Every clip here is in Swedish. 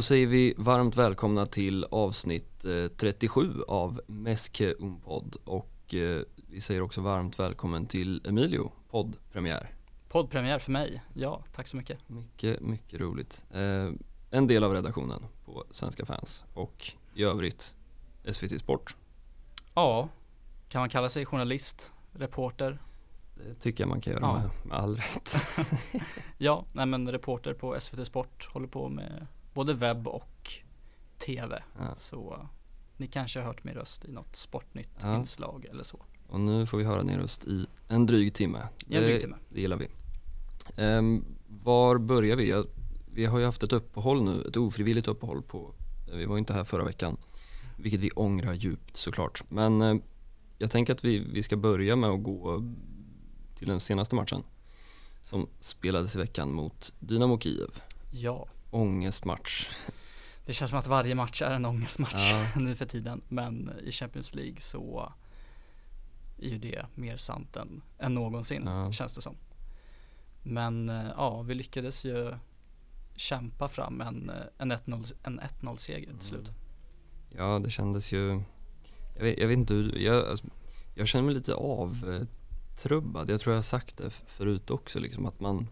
Då säger vi varmt välkomna till avsnitt eh, 37 av Meske Unpod och eh, vi säger också varmt välkommen till Emilio, poddpremiär. Poddpremiär för mig, ja tack så mycket. Mycket, mycket roligt. Eh, en del av redaktionen på Svenska fans och i övrigt SVT Sport. Ja, kan man kalla sig journalist, reporter? Det tycker jag man kan göra Ja. med, med all rätt. Ja, nej men reporter på SVT Sport håller på med både webb och TV. Ja. Så ni kanske har hört min röst i något sportnytt Ja. inslag eller så. Och nu får vi höra din röst i en dryg timme. I en Det- dryg timme. Det gillar vi. Ehm, var börjar vi? Jag, vi har ju haft ett uppehåll nu, ett ofrivilligt uppehåll på, vi var inte här förra veckan, vilket vi ångrar djupt såklart. Men eh, jag tänker att vi, vi ska börja med att gå till den senaste matchen som spelades i veckan mot Dynamo Kiev. Ja, Ångestmatch. det känns som att varje match är en ångestmatch Ja. nu för tiden. Men i Champions League så är ju det mer sant än, än någonsin Ja. känns det som. Men eh, ja, vi lyckades ju kämpa fram en, eh, en 1-0 en 1-0 seger till slut. Ja, det kändes ju... Jag vet, jag vet inte hur... Jag, alltså, jag känner mig lite avtrubbad. Jag tror jag har sagt det förut också, liksom, att man,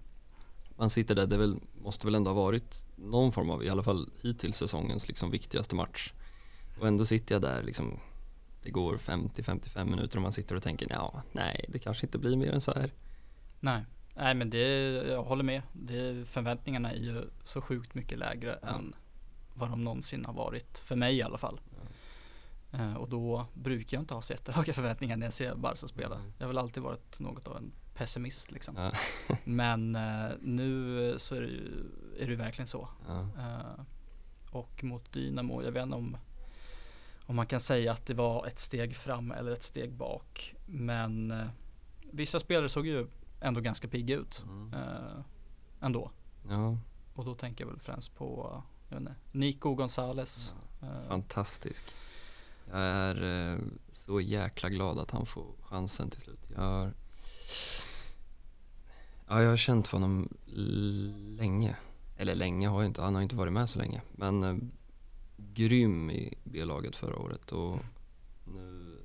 man sitter där. Det är väl, måste väl ändå ha varit någon form av, i alla fall hittills, säsongens liksom, viktigaste match. Och ändå sitter jag där, liksom, det går 50-55 minuter och man sitter och tänker, ja, nej, det kanske inte blir mer än så här. Nej, nej men det, jag håller med. Det, förväntningarna är ju så sjukt mycket lägre Ja. än vad de någonsin har varit. För mig i alla fall. Eh, och då brukar jag inte ha så jättehöga förväntningar när jag ser Barca spela. Nej. Jag har väl alltid varit något av en pessimist liksom. Ja. Men eh, nu så är det ju är det verkligen så. Ja. Eh, och mot Dynamo, jag vet inte om, om man kan säga att det var ett steg fram eller ett steg bak. Men eh, vissa spelare såg ju ändå ganska pigga ut Mm. eh, ändå. ja, Och då tänker jag väl främst på jag inte, Nico Gonzales. Eh, fantastisk. Jag är eh, så jäkla glad att han får chansen till slut. Jag ja, jag har känt för honom länge. Eller länge har jag inte, han har inte varit med så länge. Men eh, grym i B-laget förra året och nu,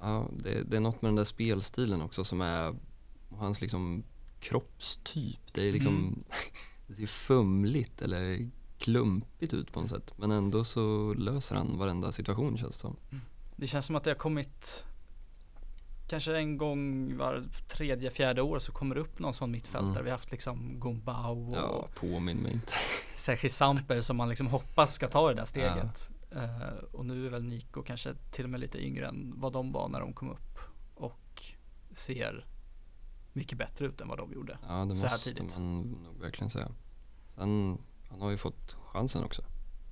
ja, det, det är något med den där spelstilen också som är hans liksom kroppstyp. Det är liksom, Mm. det ser fumligt eller klumpigt ut på något sätt. Men ändå så löser han varenda situation känns det som. Det känns som att det har kommit Kanske en gång var tredje, fjärde år så kommer det upp någon sån mittfältare. Mm. Vi har haft liksom Gumbau och Ja, påminn mig inte. Sergi Samper som man liksom hoppas ska ta det där steget. Eh, och nu är väl Nico kanske till och med lite yngre än vad de var när de kom upp. Och ser mycket bättre ut än vad de gjorde. Ja, det Så här måste tidigt. man nog verkligen säga. Sen, han har ju fått chansen också.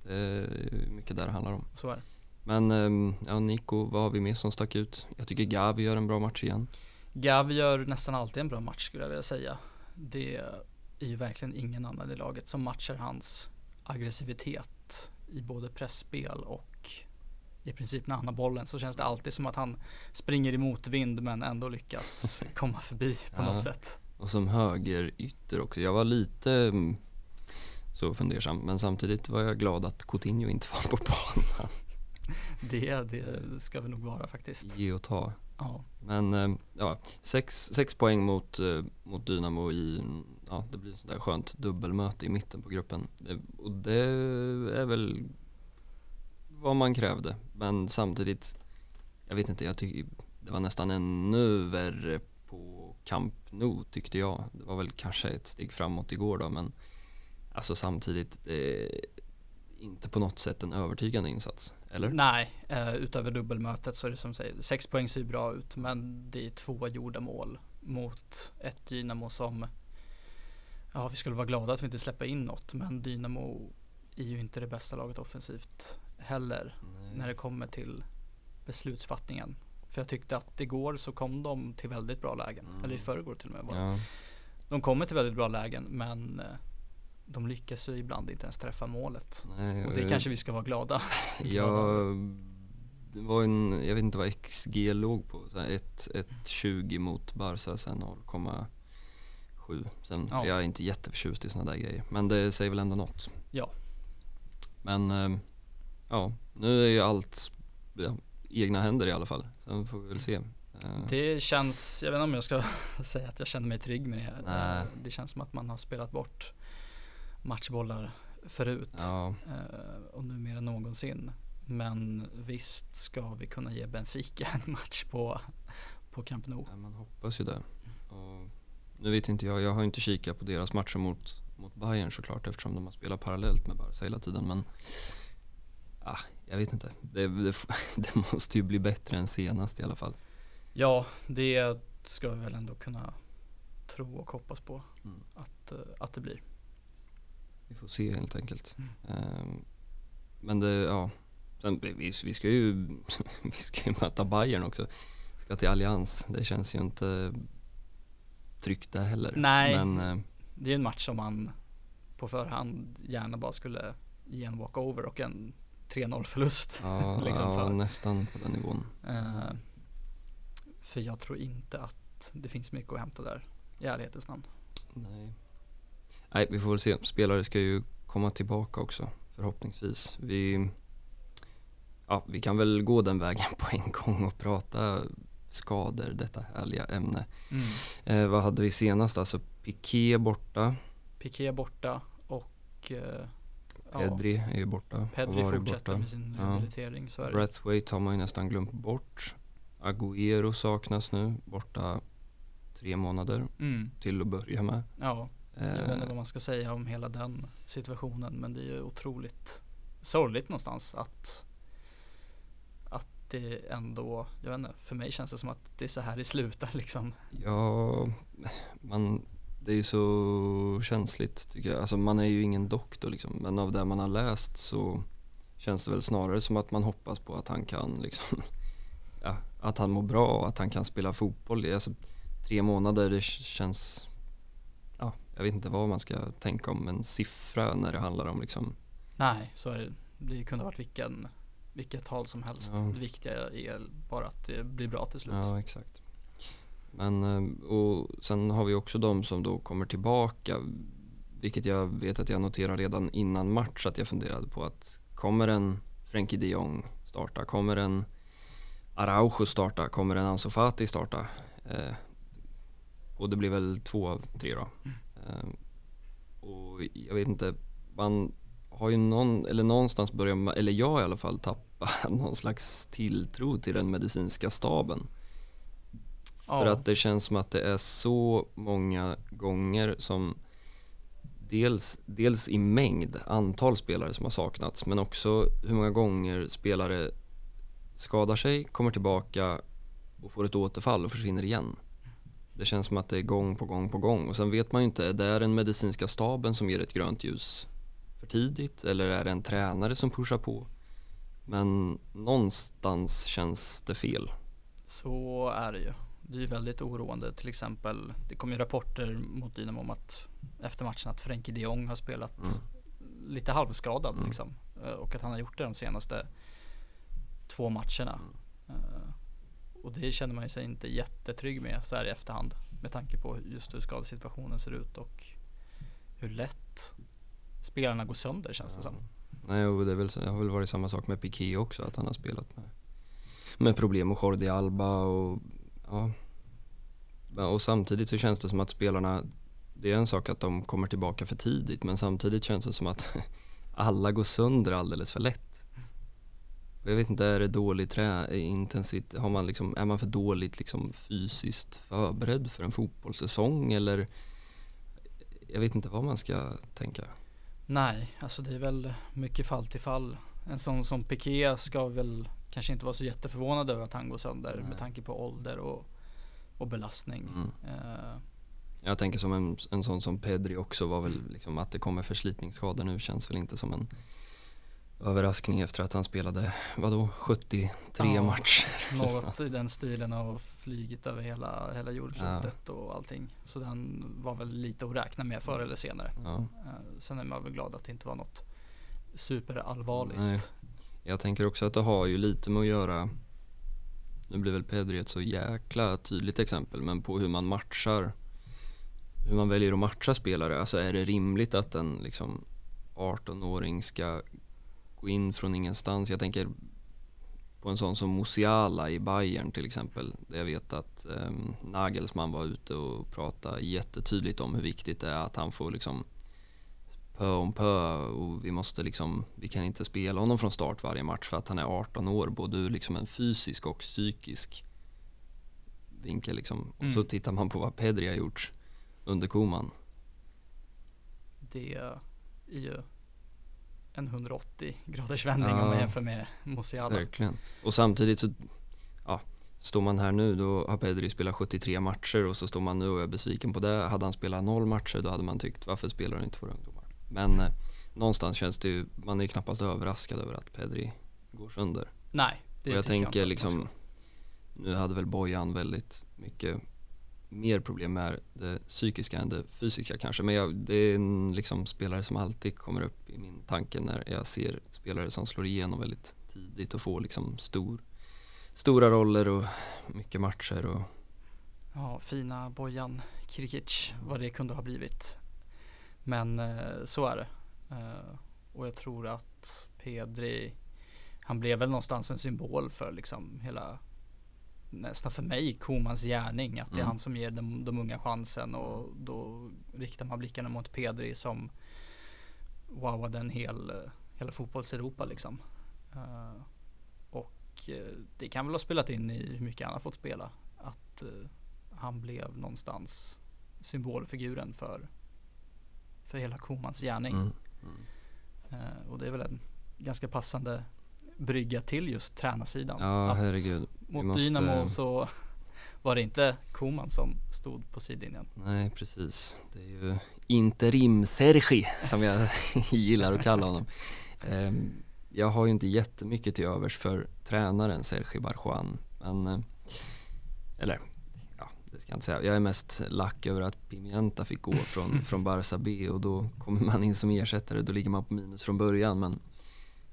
Det är mycket där det handlar om. Så är det. Men ehm, ja, Nico, vad har vi mer som stack ut? Jag tycker Gavi gör en bra match igen. Gavi gör nästan alltid en bra match skulle jag vilja säga. Det är ju verkligen ingen annan i laget som matchar hans aggressivitet i både pressspel och i princip när han har bollen så känns det alltid som att han springer i motvind men ändå lyckas komma förbi på Ja. något sätt. Och som högerytter också. Jag var lite mm, så fundersam, men samtidigt var jag glad att Coutinho inte var på banan. Det, det ska vi nog vara faktiskt. Ge och ta. Ja, Men eh, ja, sex, sex poäng mot, eh, mot Dynamo i, ja det blir ett sånt där skönt dubbelmöte i mitten på gruppen. Och det är väl vad man krävde. Men samtidigt, jag vet inte, jag tycker det var nästan ännu värre på Camp Nou tyckte jag. Det var väl kanske ett steg framåt igår då, men alltså samtidigt, det är inte på något sätt en övertygande insats. Eller? Nej, eh, utöver dubbelmötet så är det som säger, sex poäng ser bra ut men det är två gjorda mål mot ett Dynamo som Ja, vi skulle vara glada att vi inte släpper in något men Dynamo är ju inte det bästa laget offensivt heller när det kommer till beslutsfattningen. För jag tyckte att igår så kom de till väldigt bra lägen, Mm. eller i förrgår till och med. Det. Ja. De kommer till väldigt bra lägen men eh, de lyckas ju ibland inte ens träffa målet. Nej, Och det eh, kanske vi ska vara glada. Ja, det var en, jag vet inte vad XG låg på, så här ett- ett 1,20 mot Barca, sen 0,7. Sen Ja. jag är inte jätteförtjust i sådana där grejer, men det säger väl ändå något. Ja. Men eh, ja, nu är ju allt ja, egna händer i alla fall. Sen får vi väl se. Eh, Det känns, jag vet inte om jag ska säga att jag känner mig trygg med det. Nej. Det känns som att man har spelat bort matchbollar förut ja, eh, och nu mer än någonsin. Men visst ska vi kunna ge Benfica en match på, på Camp Nou. man hoppas ju det. Och nu vet inte jag, jag har inte kikat på deras matcher mot, mot Bayern såklart eftersom de har spelat parallellt med Barca hela tiden. Men ah, jag vet inte. Det, det, det måste ju bli bättre än senast i alla fall. Ja, det ska vi väl ändå kunna tro och hoppas på Mm. att, eh, att det blir. Vi får se helt enkelt. Mm. Men det, ja. Sen, vi, vi ska ju vi ska ju möta Bayern också. Ska till Allians. Det känns ju inte tryggt det heller. Nej. Men eh, Det är en match som man på förhand gärna bara skulle ge en walkover och en 3-0 förlust. ja, liksom ja, för- nästan på den nivån. Eh, för jag tror inte att det finns mycket att hämta där i ärlighetens namn. Nej. Nej, vi får väl se. Spelare ska ju komma tillbaka också, förhoppningsvis. Vi, ja, vi kan väl gå den vägen på en gång och prata skador, detta härliga ämne. Eh, vad hade vi senast? Alltså Piqué borta, Piqué borta och eh, ja, Pedri är ju borta. Pedri fortsätter borta. med sin Ja. rehabilitering. Så är det. Brathwaite har man ju nästan glömt bort. Agüero saknas nu, borta tre månader Mm, till att börja med. ja, jag vet inte Eh, vad man ska säga om hela den situationen. Men det är ju otroligt sorgligt någonstans att att det ändå, jag vet inte, för mig känns det som att det är så här det slutar liksom. Ja, man, det är ju så känsligt tycker jag. Alltså man är ju ingen doktor liksom, men av det man har läst så känns det väl snarare som att man hoppas på att han kan liksom, ja, att han mår bra och att han kan spela fotboll. Alltså, tre månader, det känns, jag vet inte vad man ska tänka om en siffra när det handlar om liksom, Nej, så är det. Det kunde ha varit vilken, vilket tal som helst. Ja. Det viktiga är bara att det blir bra till slut. Ja, exakt. Men, eh, och sen har vi också de som då kommer tillbaka, vilket jag vet att jag noterade redan innan match att jag funderade på att kommer en Frenkie de Jong starta, kommer en Araujo starta, kommer en Ansu Fati starta? Eh, och det blir väl två av tre då. Eh, och jag vet inte, man har ju någon, eller någonstans börjar man, eller jag i alla fall, tappa någon slags tilltro till den medicinska staben. För Ja. att det känns som att det är så många gånger som dels, dels i mängd, antal spelare som har saknats, men också hur många gånger spelare skadar sig, kommer tillbaka och får ett återfall och försvinner igen. Det känns som att det är gång på gång på gång och sen vet man ju inte, är det den medicinska staben som ger ett grönt ljus för tidigt eller är det en tränare som pushar på? Men någonstans känns det fel. Så är det ju. Det är ju väldigt oroande. Till exempel, det kom ju rapporter mot Dynamo om att efter matchen att Frenkie de Jong har spelat Mm. lite halvskadad Mm. liksom. Eh, Och att han har gjort det de senaste två matcherna. Mm. Och det känner man ju sig inte jättetrygg med så här i efterhand. Med tanke på just hur skadesituationen ser ut och hur lätt spelarna går sönder känns det som. Nej, och det, väl, det har väl varit samma sak med Piqué också, att han har spelat med, med problem och Jordi Alba och ja. Och samtidigt så känns det som att spelarna, det är en sak att de kommer tillbaka för tidigt, men samtidigt känns det som att alla går sönder alldeles för lätt. Jag vet inte, är det dålig trä, intensitet, har man liksom, är man för dåligt liksom fysiskt förberedd för en fotbollssäsong eller jag vet inte vad man ska tänka. Nej, alltså det är väl mycket fall till fall. En sån som Piqué ska väl kanske inte vara så jätteförvånad över att han går sönder Nej. med tanke på ålder och, och belastning. Mm. Eh, Jag tänker som en, en sån som Pedri också var väl liksom att det kommer förslitningsskador nu känns väl inte som en överraskning efter att han spelade, vadå, 73 Ja. matcher. något i den stilen av flygit över hela, hela jordklotet och allting. Så den var väl lite att räkna med förr eller senare. Ja. Eh, sen är man väl glad att det inte var något superallvarligt. Nej. Jag tänker också att det har ju lite med att göra, nu blir väl Pedri ett så jäkla tydligt exempel, men på hur man matchar, hur man väljer att matcha spelare. Alltså är det rimligt att en liksom 18-åring ska gå in från ingenstans. Jag tänker på en sån som Musiala i Bayern till exempel. Där jag vet att eh, Nagelsmann var ute och pratade jättetydligt om hur viktigt det är att han får liksom pö om pö och vi måste liksom, vi kan inte spela honom från start varje match för att han är 18 år, både ur liksom en fysisk och psykisk vinkel liksom. Och så Mm. tittar man på vad Pedri har gjort under Koman. Det är ju en 180 graders vändning om Ja. man jämför med Musiala. Verkligen. Och samtidigt så, ja, står man här nu då har Pedri spelat 73 matcher och så står man nu och är besviken på det. Hade han spelat noll matcher då hade man tyckt varför spelar han inte för ungdomar? Men eh, någonstans känns det ju, man är ju knappast överraskad över att Pedri går sönder. Nej, det och jag tänker man liksom, nu hade väl Bojan väldigt mycket mer problem med det psykiska än det fysiska kanske. Men jag, det är en liksom spelare som alltid kommer upp i min tanke när jag ser spelare som slår igenom väldigt tidigt och får liksom stor, stora roller och mycket matcher. Och, Ja, fina Bojan Krikic, vad det kunde ha blivit. Men eh, så är det. Eh, och jag tror att Pedri, han blev väl någonstans en symbol för liksom hela, nästan för mig, Komans gärning. Att det är Mm. han som ger de, de unga chansen och då riktar man blickarna mot Pedri som wowade en hel, hela fotbolls-Europa liksom. Eh, och eh, det kan väl ha spelat in i hur mycket han har fått spela. Att eh, han blev någonstans symbolfiguren för, för hela Komans gärning. mm, mm. Eh, och det är väl en ganska passande brygga till just tränarsidan. Ja, Att herregud. Mot måste- Dynamo så var det inte Koman som stod på sidlinjen. Nej, precis. Det är ju interim-Sergi som jag gillar att kalla honom. Ehm, Jag har ju inte jättemycket till övers för tränaren Sergi Barjuan, men eh, eller ja, det ska jag inte säga. Jag är mest lack över att Pimienta fick gå från, från Barca B och då kommer man in som ersättare, då ligger man på minus från början, men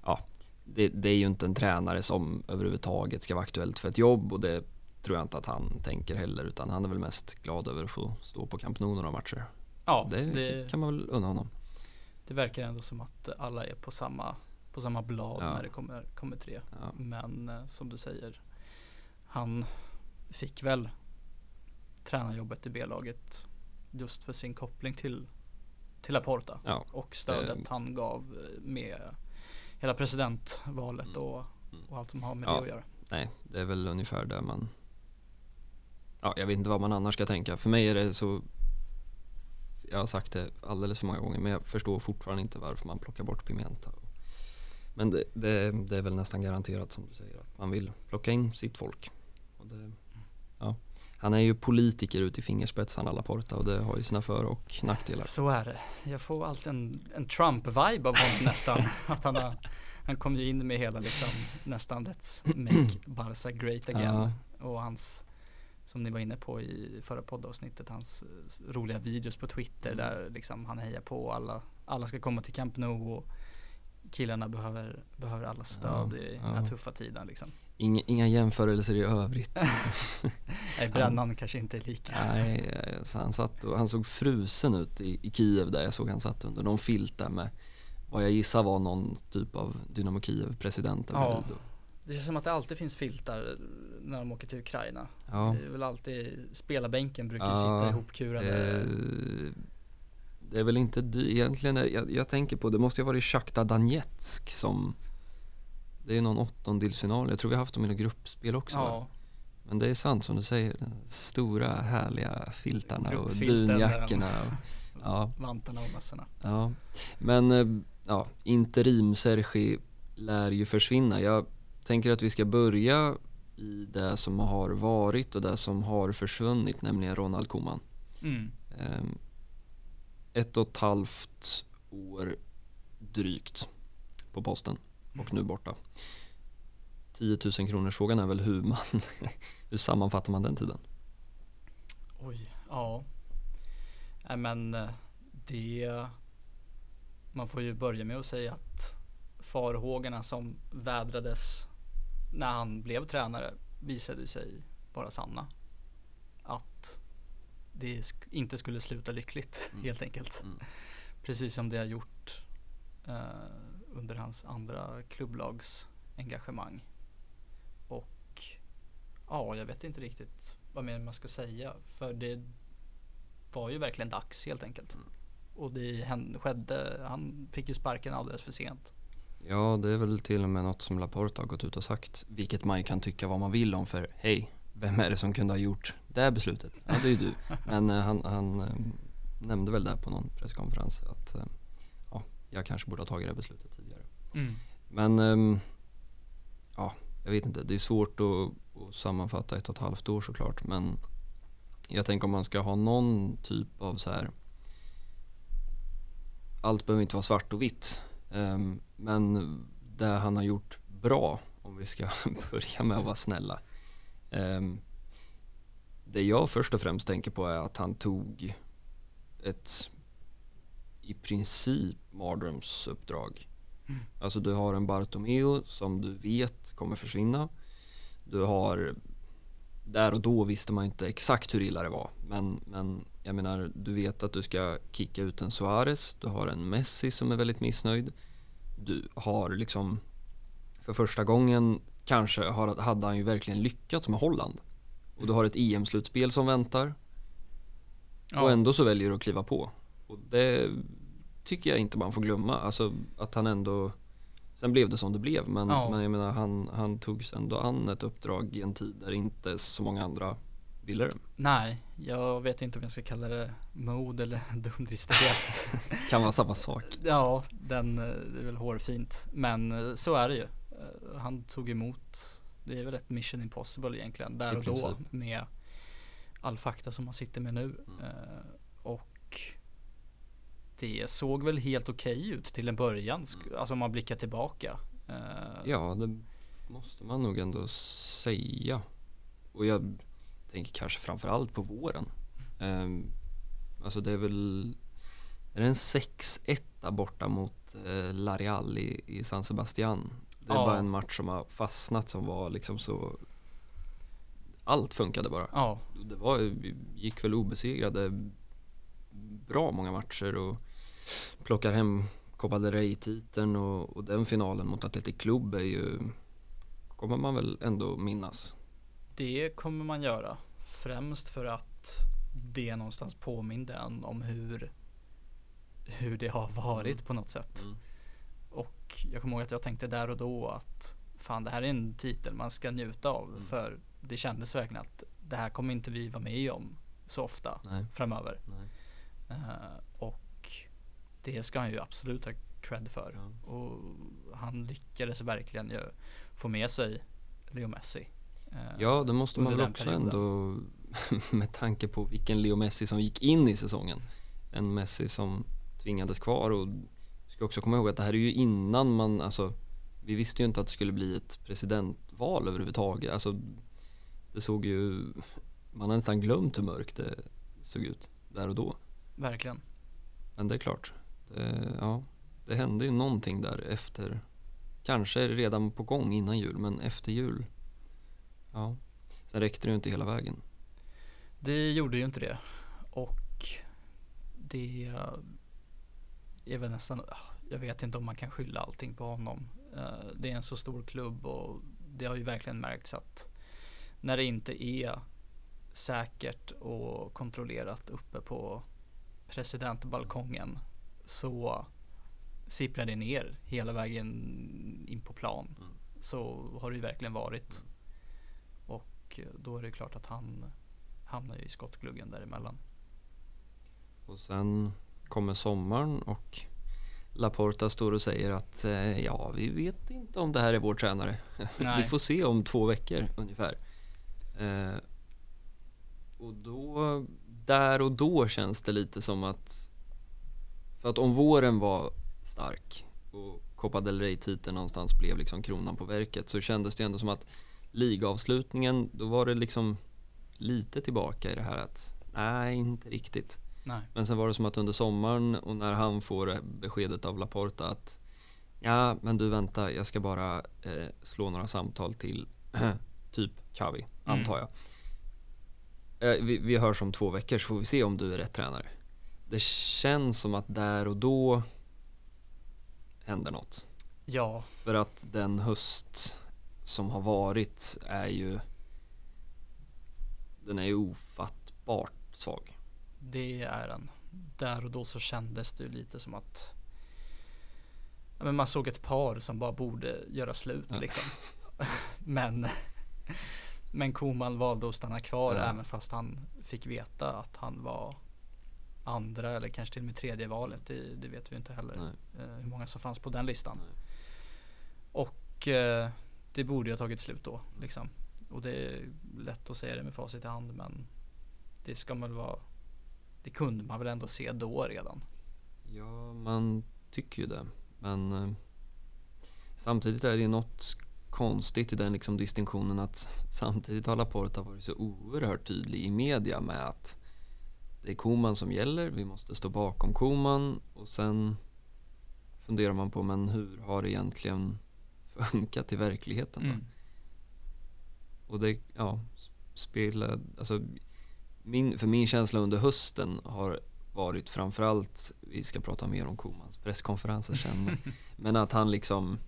ja, det, det är ju inte en tränare som överhuvudtaget ska vara aktuellt för ett jobb och det tror jag inte att han tänker heller utan han är väl mest glad över att få stå på Camp Nou några matcher. Ja, det, det, kan man väl unna honom. det verkar ändå som att alla är på samma, på samma blad Ja. när det kommer, kommer tre. Ja. Men eh, som du säger, han fick väl tränarjobbet i B-laget just för sin koppling till, till Laporta Ja, och stödet det- han gav eh, med hela presidentvalet Mm. och, Mm. och allt som har med Ja. det att göra. nej, det är väl ungefär där man Ja, jag vet inte vad man annars ska tänka. För mig är det så Jag har sagt det alldeles för många gånger men jag förstår fortfarande inte varför man plockar bort Pimienta. Men det, det, det är väl nästan garanterat som du säger att man vill plocka in sitt folk. Och det. Han är ju politiker ut i fingerspetsarna Laporta och det har ju sina för och nackdelar. Så är det. Jag får alltid en, en Trump-vibe av honom nästan. Att han, har, han kom ju in med hela liksom nästan Let's make Barca great again. Och hans, som ni var inne på i förra poddavsnittet, hans eh, roliga videos på Twitter Mm. där liksom han hejar på alla, alla ska komma till Camp Nou och killarna behöver, behöver alla stöd Ja, i ja. den här tuffa tiden liksom. Inga, inga jämförelser i övrigt. Nej, brännan kanske inte är lika. Nej, han, satt och, han såg frusen ut i, i Kiev där jag såg han satt under någon filt där med vad jag gissar var någon typ av Dynamo Kiev-president Ja. bredvid. och- Det känns som att det alltid finns filtar när de åker till Ukraina. Ja, Det är väl alltid, spelarbänken brukar Ja, sitta ihopkurade. eh, det är väl inte dy- egentligen, är- jag, jag tänker på, det måste ju ha varit Shakhtar Donetsk som det är någon åttondelsfinal, jag tror vi har haft dem i något gruppspel också ja, Men det är sant som du säger, de stora härliga filtarna och dunjackorna. Och, ja. vantarna och mössorna. Ja, men eh, ja, interim Sergi lär ju försvinna. Jag tänker att vi ska börja i det som har varit och det som har försvunnit, nämligen Ronald Koeman. Mm. Ett och ett halvt år drygt på posten och nu borta. 10 000 kronors frågan är väl hur man, hur sammanfattar man den tiden? Oj, ja. Nej men eh, det, man får ju börja med att säga att farhågorna som vädrades när han blev tränare visade sig vara sanna. Att det sk- inte skulle sluta lyckligt Mm. helt enkelt. Mm. Precis som det har gjort eh, under hans andra klubblagsengagemang. Och ja, jag vet inte riktigt vad mer man ska säga. För det var ju verkligen dags helt enkelt. Mm. Och det hände, skedde, han fick ju sparken alldeles för sent. Ja, det är väl till och med något som Laporta har gått ut och sagt, vilket man ju kan tycka vad man vill om för hej, vem är det som kunde ha gjort det här beslutet? Ja, det är ju du. Men eh, han, han eh, nämnde väl där på någon presskonferens att eh, ja, jag kanske borde ha tagit det här beslutet tidigare. Men ehm, ja, jag vet inte, det är svårt att, att sammanfatta ett och ett halvt år såklart, men jag tänker om man ska ha någon typ av så här allt behöver inte vara svart och vitt. Ehm, men det han har gjort bra, om vi ska börja med att vara snälla. Ehm, det jag först och främst tänker på är att han tog ett i princip mardrömsuppdrag. Mm. Alltså du har en Bartomeu som du vet kommer försvinna. Du har, där och då visste man inte exakt hur illa det var. Men, men jag menar, du vet att du ska kicka ut en Suarez. Du har en Messi som är väldigt missnöjd. Du har liksom, för första gången kanske har, hade han ju verkligen lyckats med Holland. Och du har ett EM-slutspel som väntar. Ja, Och ändå så väljer du att kliva på. Och det tycker jag inte man får glömma. Alltså att han ändå... Sen blev det som det blev, men, Ja. men jag menar han, han tog sig ändå an ett uppdrag i en tid där inte så många andra ville det. nej, jag vet inte om jag ska kalla det mod eller dumdristighet. Kan vara samma sak. ja, den, eh, det är väl hårfint. Men eh, så är det ju. Han tog emot, det är väl ett mission impossible egentligen, där I och då princip. med all fakta som man sitter med nu. Mm. Eh, Och det såg väl helt okej ut till en början, sk- alltså om man blickar tillbaka. Eh, Ja, det måste man nog ändå säga. Och jag tänker kanske framförallt på våren. Um, alltså det är väl... Är det en 6-1 borta mot eh, Lareal i, i San Sebastian? Det är Ja. bara en match som har fastnat som var liksom så... Allt funkade bara. Ja, Det var, gick väl obesegrade bra många matcher och plockar hem Copa del Rey-titeln och, och den finalen mot Athletic Club är ju, kommer man väl ändå minnas. det kommer man göra. Främst för att det någonstans påminde en om hur, hur det har varit Mm. på något sätt. Och jag kommer ihåg att jag tänkte där och då att fan det här är en titel man ska njuta av. Mm. För det kändes verkligen att det här kommer inte vi vara med om så ofta Nej, framöver. nej. Eh, och det ska han ju absolut ha cred för. Ja. Och han lyckades verkligen ju få med sig Leo Messi. Eh, Ja, det måste man väl också perioden. ändå med tanke på vilken Leo Messi som gick in i säsongen. En Messi som tvingades kvar och ska också komma ihåg att det här är ju innan man, alltså vi visste ju inte att det skulle bli ett presidentval överhuvudtaget. Alltså det såg ju, man har nästan glömt hur mörkt det såg ut där och då. Verkligen. Men det är klart, det, ja, det hände ju någonting där efter, kanske redan på gång innan jul, men efter jul, ja. Sen räckte det ju inte hela vägen. Det gjorde ju inte det. Och det är väl nästan, ah, jag vet inte om man kan skylla allting på honom. Eh, Det är en så stor klubb och det har ju verkligen märkts att när det inte är säkert och kontrollerat uppe på presidentbalkongen så sipprar det ner hela vägen in på plan. Mm. Så har det ju verkligen varit. Och då är det klart att han hamnar ju i skottgluggen däremellan. Och sen kommer sommaren och Laporta står och säger att eh, ja, vi vet inte om det här är vår tränare. Vi får se om två veckor ungefär. Eh, och då, där och då känns det lite som att, för att om våren var stark och Copa del Rey-titeln någonstans blev liksom kronan på verket så kändes det ändå som att ligavslutningen, då var det liksom lite tillbaka i det här att nej, inte riktigt. Nej. Men sen var det som att under sommaren och när han får beskedet av Laporta att ja, men du vänta, jag ska bara eh, slå några samtal till typ Xavi, antar jag. Eh, vi, vi hörs om två veckor så får vi se om du är rätt tränare. Det känns som att där och då händer något. Ja, För att den höst som har varit är ju den är ju ofattbart svag. Det är den. Där och då så kändes det ju lite som att ja, men man såg ett par som bara borde göra slut Ja. liksom. men men Koman valde att stanna kvar Ja. även fast han fick veta att han var andra eller kanske till och med tredje valet. Det, det vet vi inte heller Nej. eh, hur många som fanns på den listan. Nej. Och eh, det borde ju ha tagit slut då liksom. Och det är lätt att säga det med facit i hand men det ska man väl vara det kunde man väl ändå se då redan. Ja, man tycker ju det. Men eh, samtidigt är det ju något konstigt i den liksom distinktionen att samtidigt har Laporta varit så oerhört tydlig i media med att det är Koman som gäller, vi måste stå bakom Koman och sen funderar man på men hur har det egentligen funkat i verkligheten då? Mm. Och det, ja, spela, alltså min, för min känsla under hösten har varit framförallt, vi ska prata mer om Komans presskonferenser sen, men, men att han liksom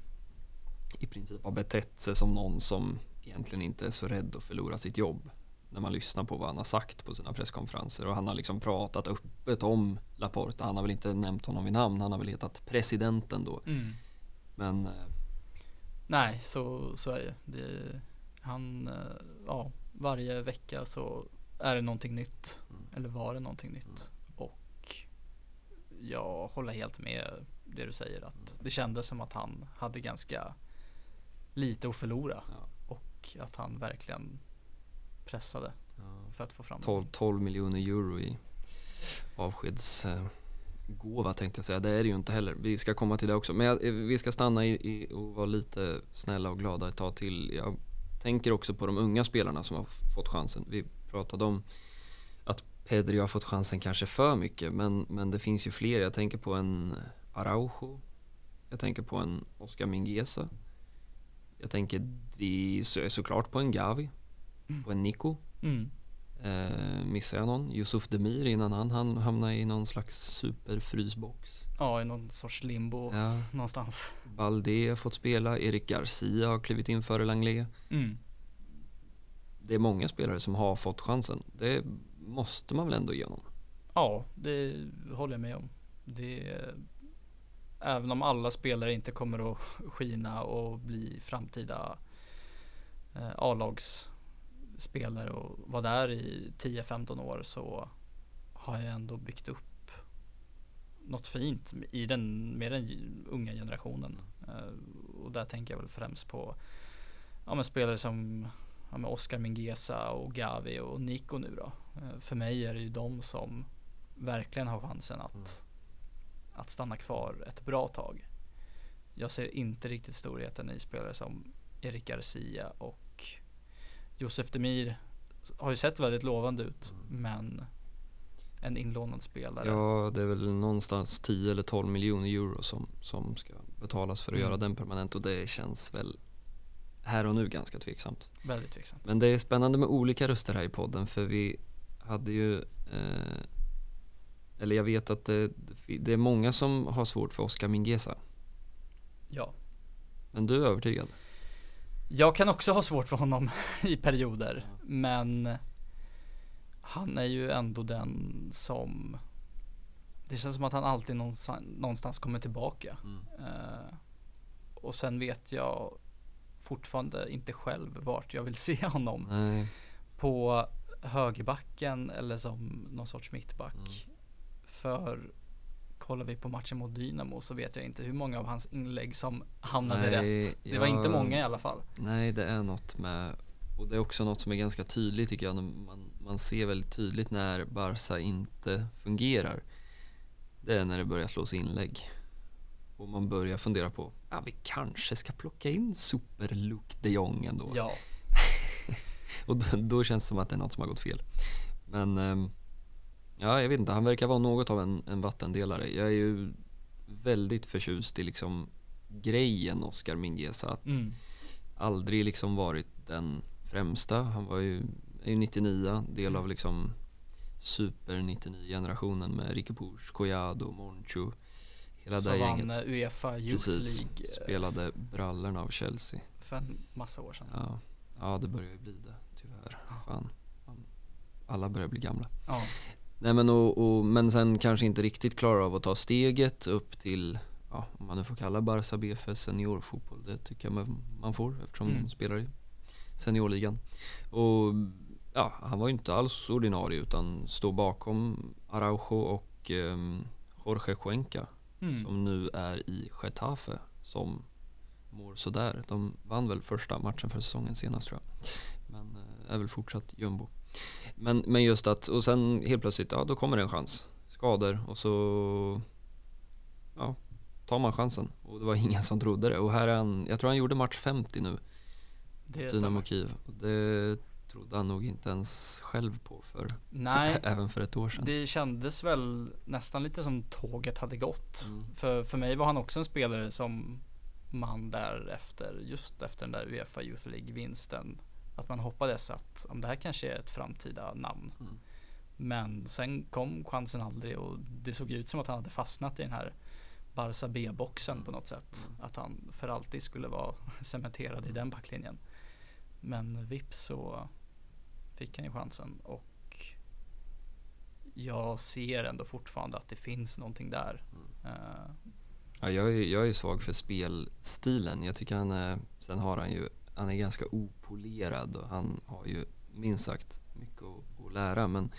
i princip har betett sig som någon som egentligen inte är så rädd att förlora sitt jobb när man lyssnar på vad han har sagt på sina presskonferenser och han har liksom pratat öppet om Laporta, han har väl inte nämnt honom vid namn, han har väl hetat presidenten då, Mm. men eh, Nej, så, så är det. det Han, eh, ja, varje vecka så är det någonting nytt. Mm. Eller var det någonting nytt. Och jag håller helt med det du säger att det kändes som att han hade ganska lite att förlora. Ja. Och att han verkligen pressade ja, för att få fram 12, 12 miljoner euro i avskedsgåva tänkte jag säga. Det är det ju inte heller. Vi ska komma till det också. Men jag, vi ska stanna i, i och vara lite snälla och glada ett tag till. Jag tänker också på de unga spelarna som har fått chansen. Vi pratade om att Pedri har fått chansen kanske för mycket men, men det finns ju fler. Jag tänker på en Araujo. Jag tänker på en Oscar Mingueza. Jag tänker det så, såklart på en Gavi. På en Nico. Mm. Eh, missar jag någon? Yusuf Demir innan han, han hamnade i någon slags superfrysbox. Ja, i någon sorts limbo Ja. någonstans. Balde har fått spela, Erik Garcia har klivit in före Langley. Mm. Det är många spelare som har fått chansen. Det måste man väl ändå ge honom? Ja, det håller jag med om. Det, även om alla spelare inte kommer att skina och bli framtida eh, A-lagsspelare och vara där i 10-15 år så har jag ändå byggt upp något fint i den, med den unga generationen. Eh, och där tänker jag väl främst på ja, men spelare som ja, men Oscar Mingueza och Gavi och Nico nu då. Eh, För mig är det ju de som verkligen har chansen att, Mm. att stanna kvar ett bra tag. Jag ser inte riktigt storheten i spelare som Erik Garcia och Josef Demir har ju sett väldigt lovande ut men en inlånad spelare. Ja, det är väl någonstans 10 eller 12 miljoner euro som, som ska betalas för att Mm. göra den permanent och det känns väl här och nu ganska tveksamt. Väldigt tveksamt. Men det är spännande med olika röster här i podden för vi hade ju eh, eller jag vet att det, det är många som har svårt för Oscar Mingueza. Ja. Men du är övertygad? Jag kan också ha svårt för honom i perioder men han är ju ändå den som det känns som att han alltid någonstans, någonstans kommer tillbaka. Eh, och sen vet jag fortfarande inte själv vart jag vill se honom. Nej. På högerbacken eller som någon sorts mittback. Mm. För kollar vi på matchen mot Dynamo så vet jag inte hur många av hans inlägg som hamnade Nej, rätt. Det var jag- inte många i alla fall. Nej, det är något med och det är också något som är ganska tydligt tycker jag. Man, man ser väldigt tydligt när Barca inte fungerar. Det är när det börjar slås inlägg. Och man börjar fundera på, ja vi kanske ska plocka in Super Luke de Jong ändå. Ja, Och då, då känns det som att det är något som har gått fel. Men ehm, ja, jag vet inte, han verkar vara något av en, en vattendelare. Jag är ju väldigt förtjust i liksom grejen Oscar Mingueza. Att mm. aldrig liksom varit den främsta. Han var ju, är ju 99, del av liksom super 99-generationen med Ricky Puig, Collado, Monchu, hela som det vann gänget. eh, Uefa Youth Precis, League eh, spelade brallorna av Chelsea. för en massa år sedan. Ja, ja det börjar ju bli det, tyvärr. Ja. Fan. Alla börjar bli gamla. Ja, Nej men, och, och, men sen kanske inte riktigt klarar av att ta steget upp till, ja, om man nu får kalla Barca B för seniorfotboll. Det tycker jag man, man får eftersom Mm. de spelar i seniorligan. Och ja, han var ju inte alls ordinarie utan står bakom Araujo och ehm, Jorge Cuenca mm. som nu är i Getafe som mår sådär. De vann väl första matchen för säsongen senast tror jag. Men eh, är väl fortsatt jumbo. Men, men just att, och sen helt plötsligt, ja då kommer det en chans. Skador och så ja, tar man chansen. Och det var ingen som trodde det. Och här är han, jag tror han gjorde match 50 nu, det Dynamo. Kiev. Det trodde han nog inte ens själv på för, Nej, även för ett år sedan. det kändes väl nästan lite som tåget hade gått. Mm. För, för mig var han också en spelare som man därefter, just efter den där Uefa Youth League-vinsten, att man hoppades att om det här kanske är ett framtida namn. Mm. Men sen kom chansen aldrig och det såg ut som att han hade fastnat i den här Barca B-boxen på något sätt. Mm. Att han för alltid skulle vara cementerad i den backlinjen. Men vips så fick han ju chansen och jag ser ändå fortfarande att det finns någonting där. Mm. Eh, Ja, jag, är, jag är svag för spelstilen. Jag tycker han är, sen har han ju, han är ganska opolerad och han har ju minst sagt mycket att, att lära. Men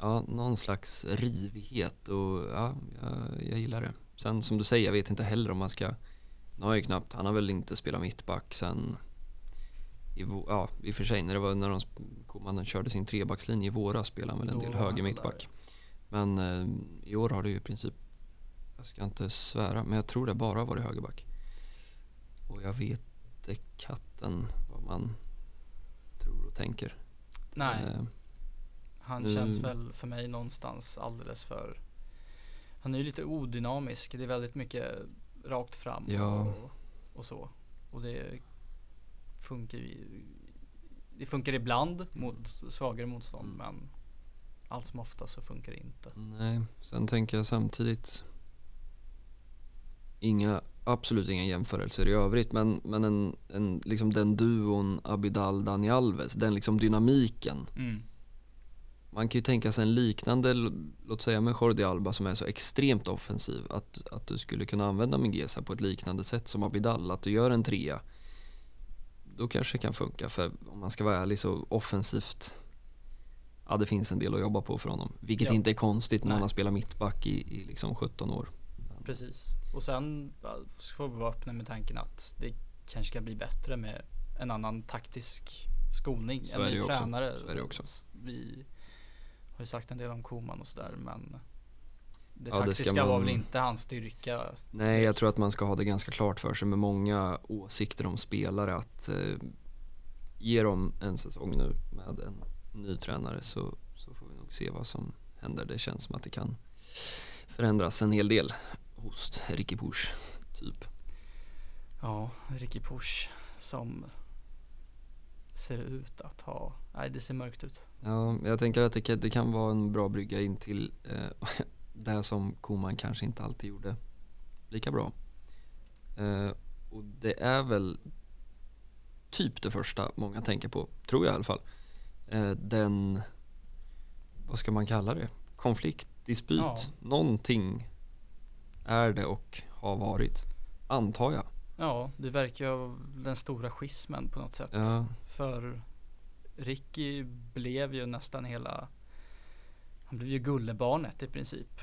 ja, någon slags rivighet och ja, jag, jag gillar det. Sen som du säger, jag vet inte heller om man ska, nu har jag ju knappt, han har väl inte spelat mittback sen i, ja, i och för sig när det var när de, sp- man körde sin trebackslinje i våras spelade han väl en Då del höger mittback. Men eh, i år har det ju i princip, jag ska inte svära, men jag tror det bara varit högerback. Och jag vet inte katten vad man tror och tänker. nej, Eh, han nu- känns väl för mig någonstans alldeles för Han är ju lite odynamisk. Det är väldigt mycket rakt fram Ja. och, och så. Och det funkar ju Det funkar ibland mot svagare motstånd Mm. men allt som ofta så funkar det inte. nej, sen tänker jag samtidigt inga, absolut inga jämförelser i övrigt men, men en, en, liksom den duon Abidal Dani Alves, den liksom dynamiken Mm. Man kan ju tänka sig en liknande, låt säga med Jordi Alba som är så extremt offensiv, att, att du skulle kunna använda Mingueza på ett liknande sätt som Abidal, att du gör en trea. Då kanske det kan funka, för om man ska vara ärlig så offensivt, ja det finns en del att jobba på för honom. Vilket Ja. inte är konstigt när Nej. han har spelat mittback i, i liksom 17 år. Precis. Och sen får vi vara öppna med tanken att det kanske ska bli bättre med en annan taktisk skolning. Så en ny tränare. Så är det också. Vi har ju sagt en del om Koman och sådär men det Ja, det ska taktiska var man- väl inte hans styrka. Nej, jag tror att man ska ha det ganska klart för sig med många åsikter om spelare att eh, ge dem en säsong nu med en ny tränare så, så får vi nog se vad som händer. Det känns som att det kan förändras en hel del hos Ricky Push, typ. Ja, Ricky Push som ser ut att ha, nej det ser mörkt ut. Ja, jag tänker att det kan, det kan vara en bra brygga in till eh, det som Koman kanske inte alltid gjorde lika bra. Eh, och det är väl typ det första många tänker på, tror jag i alla fall. Eh, den, vad ska man kalla det? Konflikt, dispyt, Ja. någonting är det och har varit, antar jag. Ja, det verkar ju vara den stora schismen på något sätt. Ja, För Ricky blev ju nästan hela Han blev ju gullebarnet i princip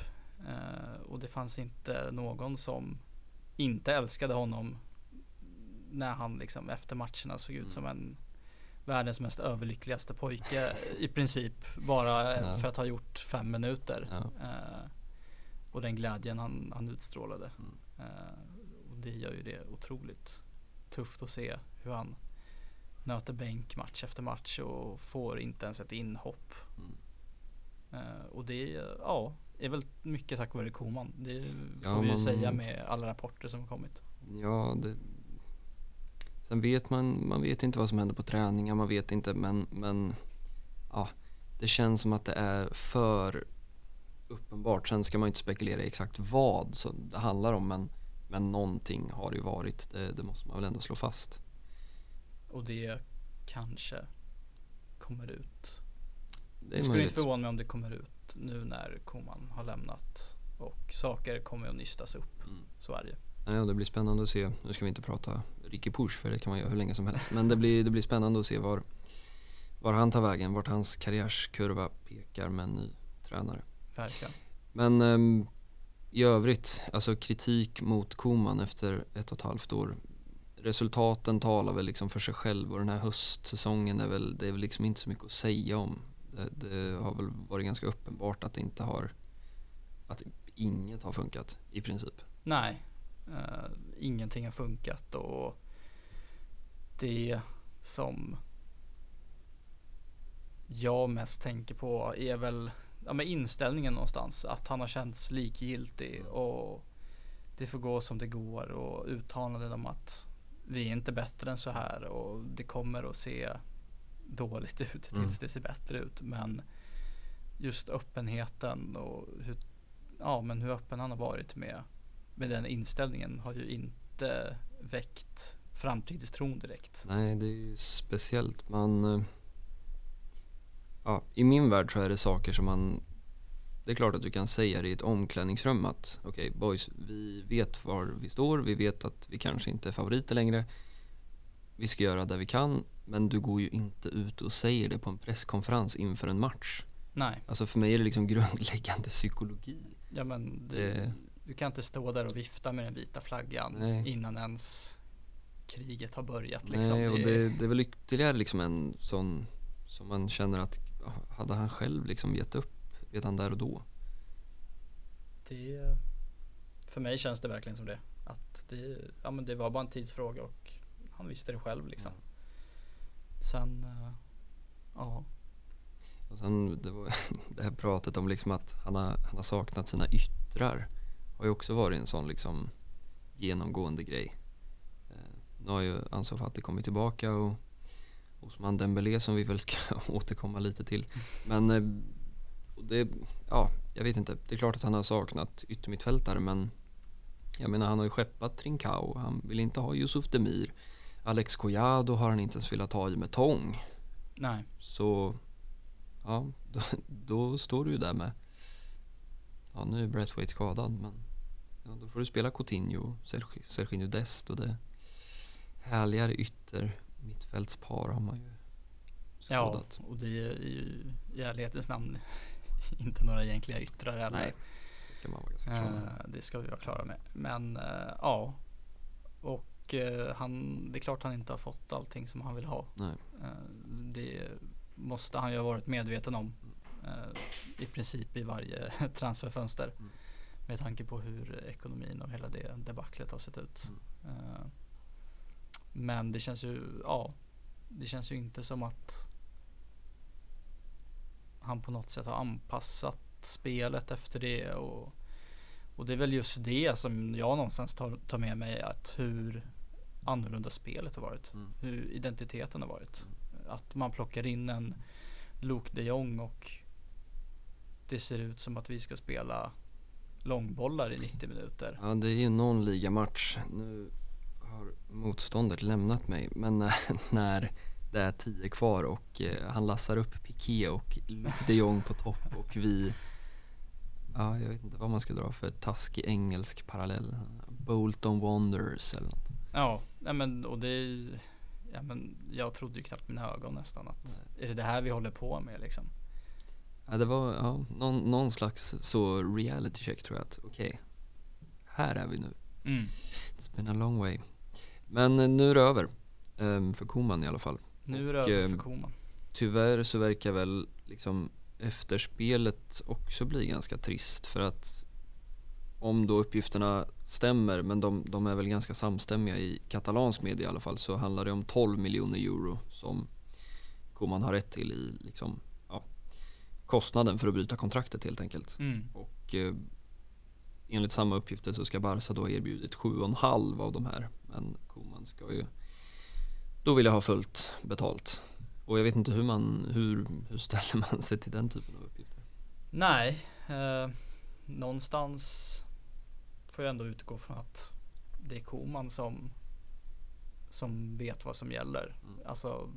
eh, Och det fanns inte någon som Inte älskade honom När han liksom efter matcherna såg ut Mm. som en Världens mest överlyckligaste pojke i princip Bara Ja. för att ha gjort fem minuter ja. eh, Och den glädjen han, han utstrålade Mm. Eh, och det gör ju det otroligt tufft att se hur han nöter bänk match efter match och får inte ens ett inhopp. Mm. Eh, och det ja, är väl mycket tack vare Koman. Det får Ja, vi ju man- säga med alla rapporter som har kommit. Ja, det... Sen vet man, man vet inte vad som händer på träningar, man vet inte, men, men ja, det känns som att det är för uppenbart. Sen ska man inte spekulera i exakt vad så det handlar om men, men någonting har det ju varit. Det, det måste man väl ändå slå fast. Och det kanske kommer ut. Det Det skulle inte förvåna mig om det kommer ut nu när Koman har lämnat. Och saker kommer att nystas upp. Mm. Så är det ju. Nej, och det blir spännande att se. Nu ska vi inte prata Ricky Push för det kan man göra hur länge som helst. Men det blir, det blir spännande att se var, var han tar vägen, vart hans karriärskurva pekar med en ny tränare. Verkligen. Men ehm, i övrigt, alltså kritik mot Koman efter ett och ett halvt år. Resultaten talar väl liksom för sig själv och den här höstsäsongen är väl, det är väl liksom inte så mycket att säga om. Det, det har väl varit ganska uppenbart att det inte har, att inget har funkat i princip. Nej, eh, ingenting har funkat och det som jag mest tänker på är väl ja, men inställningen någonstans. Att han har känts likgiltig och det får gå som det går och uttalanden om att vi är inte bättre än så här och det kommer att se dåligt ut tills Mm. det ser bättre ut. Men just öppenheten och hur, ja, men hur öppen han har varit med, med den inställningen har ju inte väckt framtidstron direkt. Nej, det är ju speciellt. Man... eh, Ja, I min värld så är det saker som man... Det är klart att du kan säga det i ett omklädningsrum att okej boys, vi vet var vi står, vi vet att vi kanske inte är favoriter längre. Vi ska göra det vi kan, men du går ju inte ut och säger det på en presskonferens inför en match. Nej, Alltså för mig är det liksom grundläggande psykologi. ja men det, Det- du kan inte stå där och vifta med den vita flaggan Nej. innan ens kriget har börjat. Liksom. Nej, och Det- det, är väl ytterligare liksom en sån som man känner att hade han själv liksom gett upp redan där och då? Det, för mig känns det verkligen som det. Att det, ja, men det var bara en tidsfråga och han visste det själv liksom. Sen, eh, ja. Och sen det, var, det här pratet om liksom att han har, han har saknat sina yttrar har ju också varit en sån liksom genomgående grej. Eh, nu har ju Ansu Fati kommit tillbaka och Osman Dembélé som vi väl ska återkomma lite till. Men eh, det, ja, jag vet inte. Det är klart att han har saknat yttermittfältare men jag menar han har ju skeppat Trincao. Han vill inte ha Yusuf Demir. Alex Collado har han inte ens velat ha i med tång. Nej, Så ja, då, då står du ju där med ja nu är Braithwaite skadad men ja, då får du spela Coutinho, Sergi- Serginho Dest och det härligare ytter mittfältspar har man ju ja, skådat. och det är ju i ärlighetens namn inte några egentliga yttrar heller. Nej, det ska man vara ganska klar med. Eh, det ska vi vara klara med. Men eh, ja, och eh, han, det är klart han inte har fått allting som han vill ha. Nej. Eh, det måste han ju ha varit medveten om eh, i princip i varje transferfönster. Mm. Med tanke på hur ekonomin och hela det debaclet har sett ut. Mm. Men det känns ju, ja, det känns ju inte som att han på något sätt har anpassat spelet efter det och, och det är väl just det som jag någonstans tar, tar med mig att hur annorlunda spelet har varit. Mm. Hur identiteten har varit. Att man plockar in en Luke de Jong och det ser ut som att vi ska spela långbollar i 90 minuter. Ja, det är ju någon ligamatch. Nu har motståndet lämnat mig, men när, när det är tio kvar och eh, han lassar upp Piqué och Luc de Jong på topp och vi Ja, jag vet inte vad man ska dra för taskig engelsk parallell. Bolton Wanderers eller något. Ja, men och det ja, men jag trodde ju knappt mina ögon nästan att är det det här vi håller på med liksom? Ja, det var ja, någon, någon slags så reality check tror jag att okej, här är vi nu. Mm. It's been a long way. Men eh, nu är det över. Ehm, för Koman i alla fall. Nu är det Och, över ehm, för Koman. Tyvärr så verkar väl liksom efterspelet också bli ganska trist för att om då uppgifterna stämmer, men de, de är väl ganska samstämmiga i katalansk media i alla fall, så handlar det om 12 miljoner euro som Koman har rätt till i liksom, ja, kostnaden för att bryta kontraktet helt enkelt. Mm. Och eh, enligt samma uppgifter så ska Barca då ha erbjudit 7,5 av de här. Men Koman ska ju då vill jag ha fullt betalt. Och jag vet inte hur man, hur, hur ställer man sig till den typen av uppgifter? Nej, eh, någonstans får jag ändå utgå från att det är Koman som som vet vad som gäller. Mm. Alltså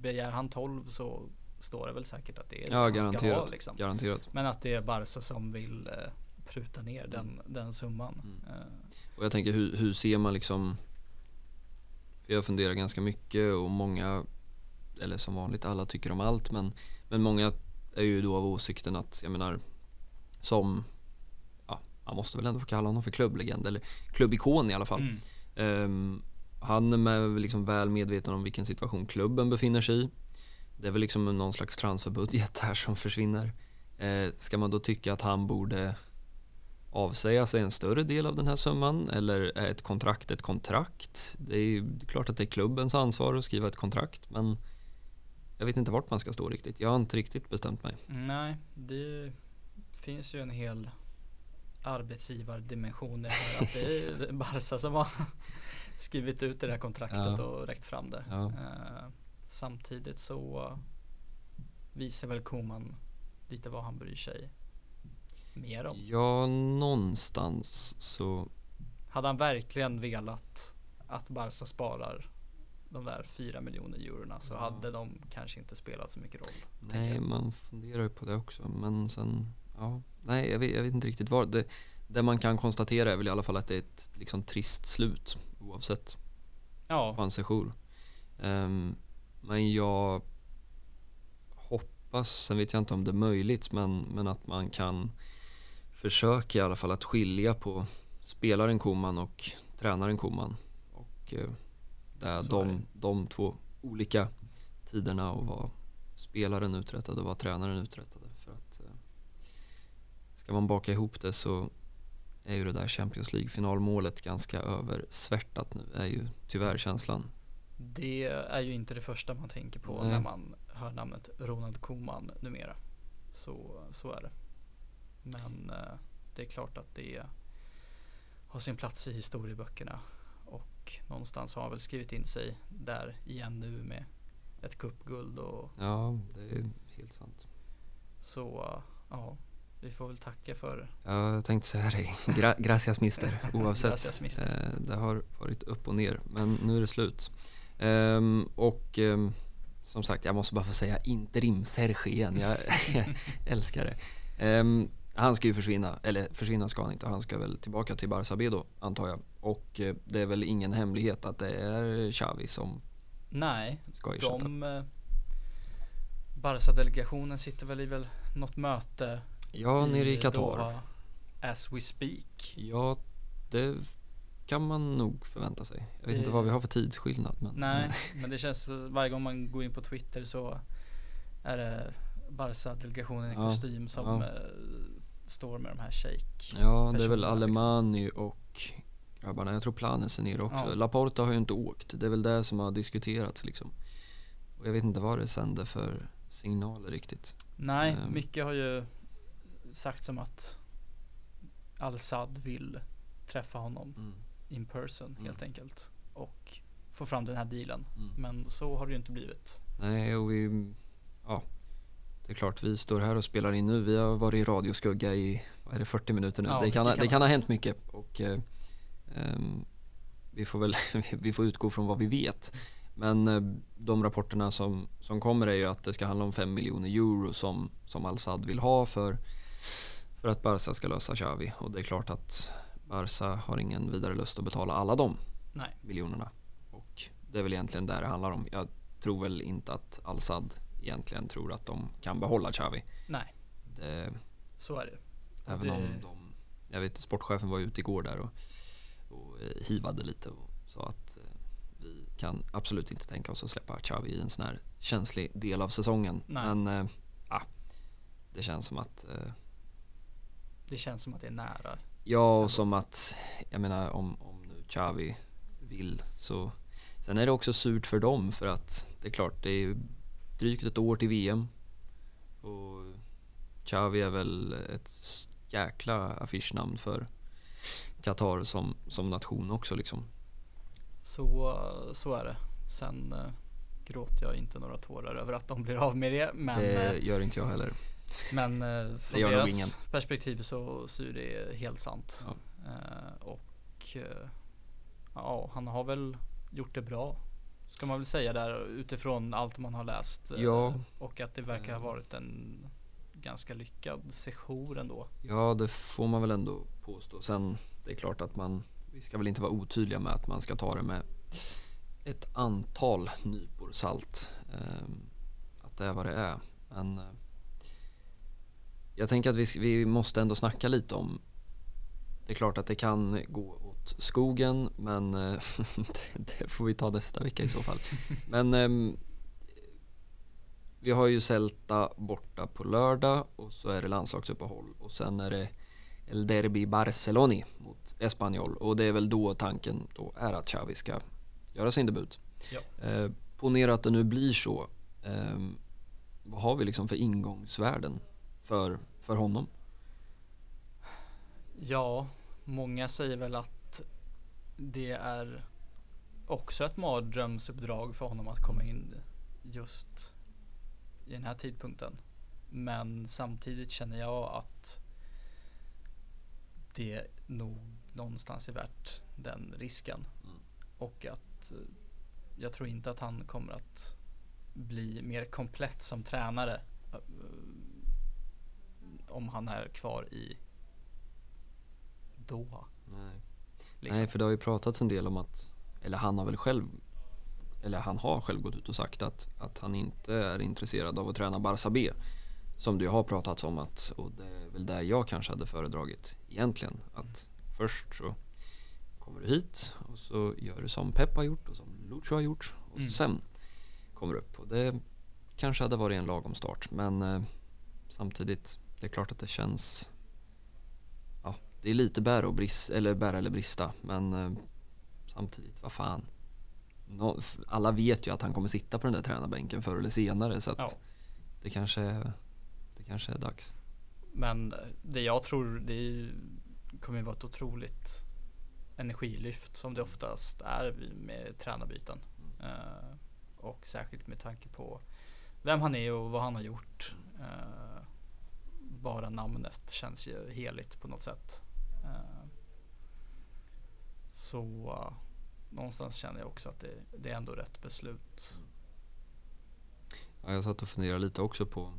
begär han 12 så står det väl säkert att det är det Ja, han ska ha liksom. Garanterat. Men att det är Barca som vill eh, pruta ner den, Mm. den summan. Mm. Eh, Och jag tänker hur, hur ser man liksom För jag funderar ganska mycket och många Eller som vanligt, alla tycker om allt men Men många är ju då av åsikten att, jag menar Som Ja, man måste väl ändå få kalla honom för klubblegend eller klubbikon i alla fall. mm. Ehm, han är med, liksom väl medveten om vilken situation klubben befinner sig i. Det är väl liksom någon slags transferbudget här som försvinner. Eh, ska man då tycka att han borde avsäga sig en större del av den här summan eller är ett kontrakt ett kontrakt? Det är ju klart att det är klubbens ansvar att skriva ett kontrakt men jag vet inte vart man ska stå riktigt. Jag har inte riktigt bestämt mig. Nej, det finns ju en hel arbetsgivardimension i det här. Att det är Barca som har skrivit ut det här kontraktet Ja. och räckt fram det. Ja. Eh, samtidigt så visar väl Koman lite vad han bryr sig mer om. Ja, någonstans så Hade han verkligen velat att Barca sparar de där 4 miljoner eurona så Ja. hade de kanske inte spelat så mycket roll. Nej, man funderar ju på det också. Men sen, ja, nej, jag vet, jag vet inte riktigt vad. Det, det man kan konstatera är väl i alla fall att det är ett liksom, trist slut oavsett på Ja, hans sejour. Ehm, men jag hoppas, sen vet jag inte om det är möjligt, men, men att man kan försöka i alla fall att skilja på spelaren Koman och tränaren Koman. Och eh, där det. de, de två olika tiderna och vad spelaren uträttade och vad tränaren uträttade. För att eh, ska man baka ihop det så är ju det där Champions League-finalmålet ganska översvärtat nu, är ju tyvärr känslan. det är ju inte det första man tänker på Nej. när man hör namnet Ronald Koeman numera. Så, så är det. Men eh, det är klart att det har sin plats i historieböckerna. Och någonstans har han väl skrivit in sig där igen nu med ett cupguld och Ja, det är helt sant. så ja, vi får väl tacka för Ja, jag tänkte säga det, Gra gracias mister, oavsett. Gracias, mister. Eh, det har varit upp och ner, men nu är det slut. Ehm, och ehm, som sagt, jag måste bara få säga interim Serge igen, jag, älskar det. Ehm, han ska ju försvinna, eller försvinna ska han inte, han ska väl tillbaka till Barça B då, antar jag. Och eh, det är väl ingen hemlighet att det är Xavi som Nej, ska ersätta. de eh, Barca-delegationen sitter väl i väl något möte Ja, nere i Qatar. As we speak. Ja, det kan man nog förvänta sig. Jag vet Det- inte vad vi har för tidsskillnad. Men, Nej, men det känns varje gång man går in på Twitter så är det Barca-delegationen i Ja, kostym som ja. Står med de här shake. Ja, det är väl Alemani och grabbarna. Jag tror Planes är nere också. Ja. Laporta har ju inte åkt. Det är väl det som har diskuterats liksom. Och jag vet inte vad det sänder för signaler riktigt. Nej, Ehm. mycket har ju sagt som att Al-Sad vill träffa honom Mm. in person Mm. helt enkelt. Och få fram den här dealen. Mm. Men så har det ju inte blivit. Nej, och vi... Ja. Det är klart, vi står här och spelar in nu. Vi har varit i radioskugga i, är det, 40 minuter nu. Ja, det, kan, det ha- kan det kan ha hänt mycket. Och eh, ehm, vi får väl vi får utgå från vad vi vet. Men eh, de rapporterna som, som kommer är ju att det ska handla om 5 miljoner euro som, som Al-Sad vill ha för, för att Barca ska lösa Xavi. Och det är klart att Barca har ingen vidare lust att betala alla de Nej. miljonerna. Och det är väl egentligen där det handlar om. Jag tror väl inte att Al-Sad egentligen tror att de kan behålla Xavi. Nej, Det, så är det. även det- om de... Jag vet sportchefen var ute igår där och, och eh, hivade lite och sa att eh, vi kan absolut inte tänka oss att släppa Xavi i en sån här känslig del av säsongen. Nej. Men ah, det känns som att eh, Det känns som att det är nära. Ja, och som att, jag menar om, om nu Xavi vill så Sen är det också surt för dem för att det är klart, det är ju drygt ett år till VM och Xavi är väl ett jäkla affischnamn för Qatar som, som nation också liksom. Så, så är det. Sen eh, gråter jag inte några tårar över att de blir av med det. Men det eh, gör inte jag heller. Men eh, från deras ingen. perspektiv så, så är det helt sant. Ja. Eh, och eh, ja, han har väl gjort det bra. Ska man väl säga där utifrån allt man har läst. eh, Ja. Och att det verkar ha Eh. varit en ganska lyckad session ändå. Ja, det får man väl ändå påstå. Sen, det är klart att man, vi ska väl inte vara otydliga med att man ska ta det med ett antal nypor salt. Ehm, att det är vad det är. Men eh, jag tänker att vi, vi måste ändå snacka lite om det är klart att det kan gå åt skogen men eh, det, får vi ta nästa vecka i så fall. Men ehm, vi har ju Celta borta på lördag och så är det landslagsuppehåll och sen är det El Derby Barceloni mot Espanyol och det är väl då tanken då är att Xavi ska göra sin debut. Ja. Eh, ponera att det nu blir så. Eh, vad har vi liksom för ingångsvärden för, för honom? Ja, många säger väl att det är också ett mardrömsuppdrag för honom att komma in just i den här tidpunkten. Men samtidigt känner jag att det nog någonstans är värt den risken. Mm. Och att eh, jag tror inte att han kommer att bli mer komplett som tränare eh, om han är kvar i Doha. Nej. Liksom. Nej, för det har ju pratats en del om att, eller han har väl själv, eller han har själv gått ut och sagt att, att han inte är intresserad av att träna Barça B. Som det har pratats om att, och det är väl det jag kanske hade föredragit egentligen. Att först så kommer du hit och så gör du som Pep har gjort och som Lucho har gjort och Mm. sen kommer du upp. Och det kanske hade varit en lagom start men eh, samtidigt, det är klart att det känns det är lite bära, och brist, eller, bära eller brista men eh, samtidigt, vad fan. Nå, alla vet ju att han kommer sitta på den där tränarbänken förr eller senare så att Ja. det, kanske, det kanske är dags. Men det jag tror det kommer vara ett otroligt energilyft som det oftast är med tränarbyten. Eh, och särskilt med tanke på vem han är och vad han har gjort. Eh, bara namnet känns ju heligt på något sätt. Eh, så eh, någonstans känner jag också att det, det är ändå rätt beslut. Ja, jag satt och funderade lite också på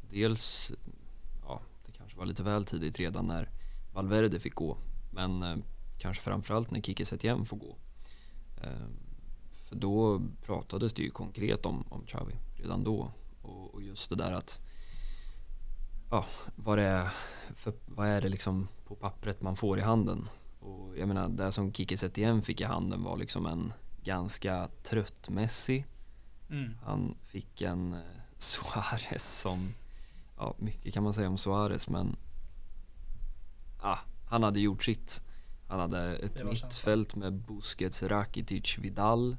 dels, ja det kanske var lite väl tidigt redan när Valverde fick gå men eh, kanske framförallt när Kiki Setien får gå. Eh, för då pratades det ju konkret om, om Xavi redan då och, och just det där att ja, vad det är för, vad är det liksom på pappret man får i handen och jag menar det som Kike Setien fick i handen var liksom en ganska trött Messi Mm. han fick en eh, Suarez som, ja mycket kan man säga om Suarez men ah, han hade gjort sitt. Han hade ett mittfält med Busquets, Rakitic, Vidal,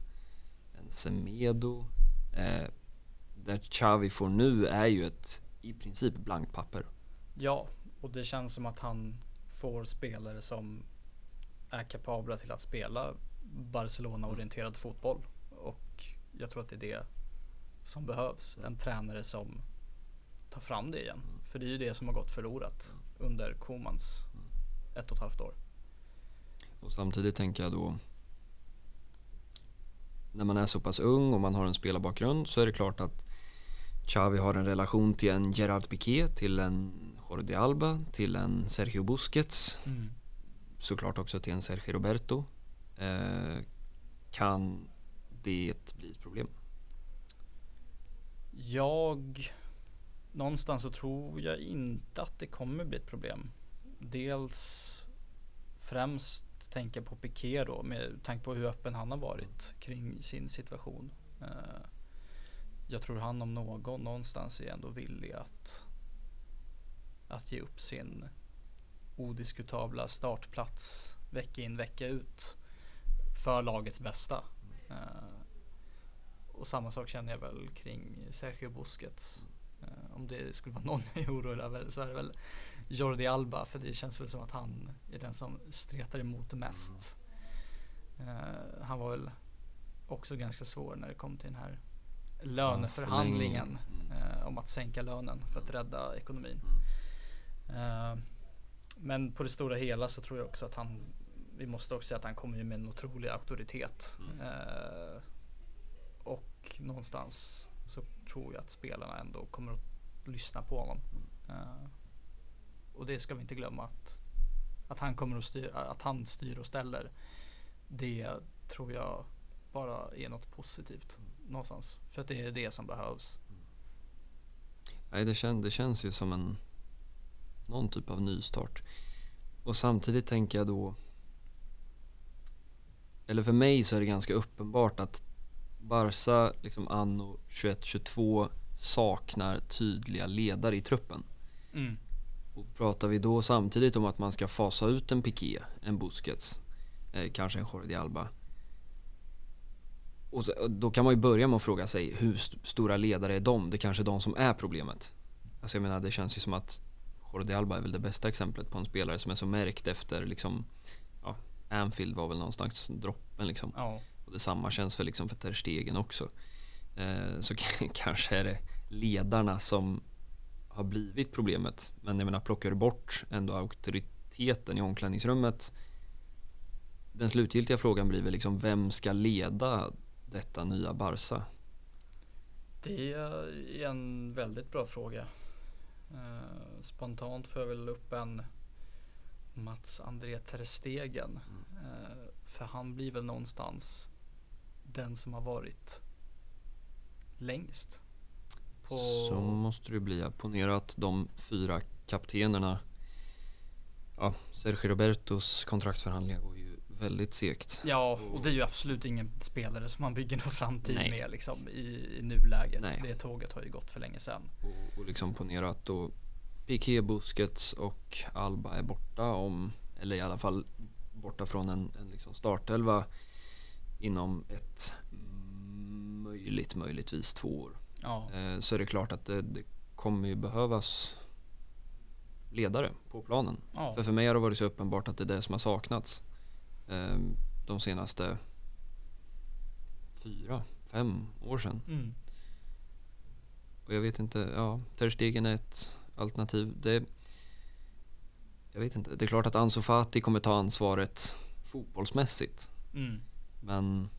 en Semedo. Eh, där Xavi får nu är ju ett i princip blankt papper. Ja, och det känns som att han får spelare som är kapabla till att spela Barcelona-orienterad fotboll. Och jag tror att det är det som behövs. En tränare som tar fram det igen. För det är ju det som har gått förlorat under Komans ett och ett halvt år. Och samtidigt tänker jag då när man är så pass ung och man har en spelarbakgrund så är det klart att Xavi har en relation till en Gerard Piqué, till en Jordi Alba, till en Sergio Busquets, såklart också till en Sergio Roberto. Eh, kan det bli ett problem? Jag någonstans så tror jag inte att det kommer bli ett problem. Dels främst tänka på Piqué då med tanke på hur öppen han har varit kring sin situation. Eh, jag tror han om någon någonstans är ändå villig att att ge upp sin odiskutabla startplats vecka in vecka ut för lagets bästa. Eh, och samma sak känner jag väl kring Sergio Busquets. Eh, om det skulle vara någon jag är orolig över så är det väl Jordi Alba för det känns väl som att han är den som stretar emot mest. Eh, han var väl också ganska svår när det kom till den här löneförhandlingen förlängningen. eh, om att sänka lönen för att rädda ekonomin. Eh, men på det stora hela så tror jag också att han vi måste också säga att han kommer ju med en otrolig auktoritet. Mm. Eh, och någonstans så tror jag att spelarna ändå kommer att lyssna på honom. Eh, och det ska vi inte glömma att, att han kommer att styra, att han styr och ställer. Det tror jag bara är något positivt någonstans. För att det är det som behövs. Nej, det, kän, det känns ju som en någon typ av nystart. Och samtidigt tänker jag då eller för mig så är det ganska uppenbart att Barca liksom anno 21-22 saknar tydliga ledare i truppen. Mm. Och pratar vi då samtidigt om att man ska fasa ut en Piqué, en Busquets, eh, kanske en Jordi Alba. Och, då kan man ju börja med att fråga sig hur st stora ledare är de? Det är kanske är de som är problemet. Alltså jag menar det känns ju som att Jordi Alba är väl det bästa exemplet på en spelare som är så märkt efter liksom ja, Anfield var väl någonstans droppen liksom. Ja. Och detsamma känns väl liksom för Ter Stegen också. Eh, så kanske är det ledarna som har blivit problemet. Men jag menar plockar du bort ändå auktoriteten i omklädningsrummet. Den slutgiltiga frågan blir väl liksom vem ska leda detta nya Barca? Det är en väldigt bra fråga. Eh, spontant får jag väl upp en Mats André Ter Stegen. Eh, för han blir väl någonstans den som har varit längst. På... Så måste det bli. Ponera att de fyra kaptenerna Ja, Sergio Robertos kontraktsförhandlingar går väldigt segt. Ja, och det är ju absolut ingen spelare som man bygger någon framtid Nej. med liksom i, i nuläget. Nej. Det tåget har ju gått för länge sedan. Och, och liksom ponera att då Piqué, Busquets och Alba är borta om, eller i alla fall borta från en, en liksom startelva inom ett möjligt, möjligtvis två år. Ja, Eh, så är det klart att det, det kommer ju behövas ledare på planen. ja. För för mig har det varit så uppenbart att det är det som har saknats de senaste fyra, fem år sedan. Mm. Och jag vet inte, ja, Ter Stegen är ett alternativ. Det, jag vet inte, det är klart att Ansu Fati kommer ta ansvaret fotbollsmässigt. Mm. Men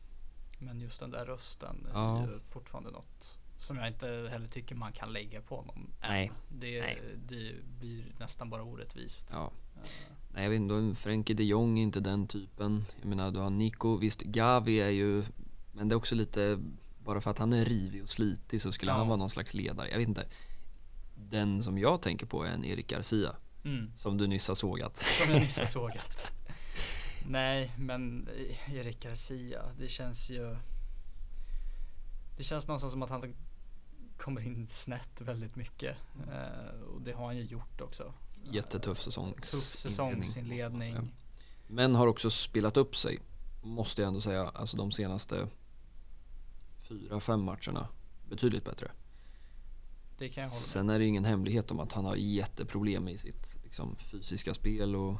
Men just den där rösten Ja. är ju fortfarande något som jag inte heller tycker man kan lägga på honom. Nej. Det, Nej. det blir nästan bara orättvist. ja, Eh, nej jag vet inte, en Frenkie de Jong är inte den typen. Jag menar du har Nico, visst Gavi är ju, men det är också lite, bara för att han är rivig och slitig så skulle Ja. han vara någon slags ledare. Jag vet inte. Den som jag tänker på är en Erik Garcia, Mm. som du nyss har sågat. Som jag nyss har sågat. Nej, men Erik Garcia, det känns ju Det känns någonstans som att han kommer in snett väldigt mycket. Eh, och det har han ju gjort också. Jättetuff säsongs Tuff säsongsinledning. Men har också spelat upp sig, måste jag ändå säga, alltså de senaste fyra, fem matcherna betydligt bättre. Det kan jag hålla med Sen är det ju ingen hemlighet om att han har jätteproblem i sitt liksom, fysiska spel och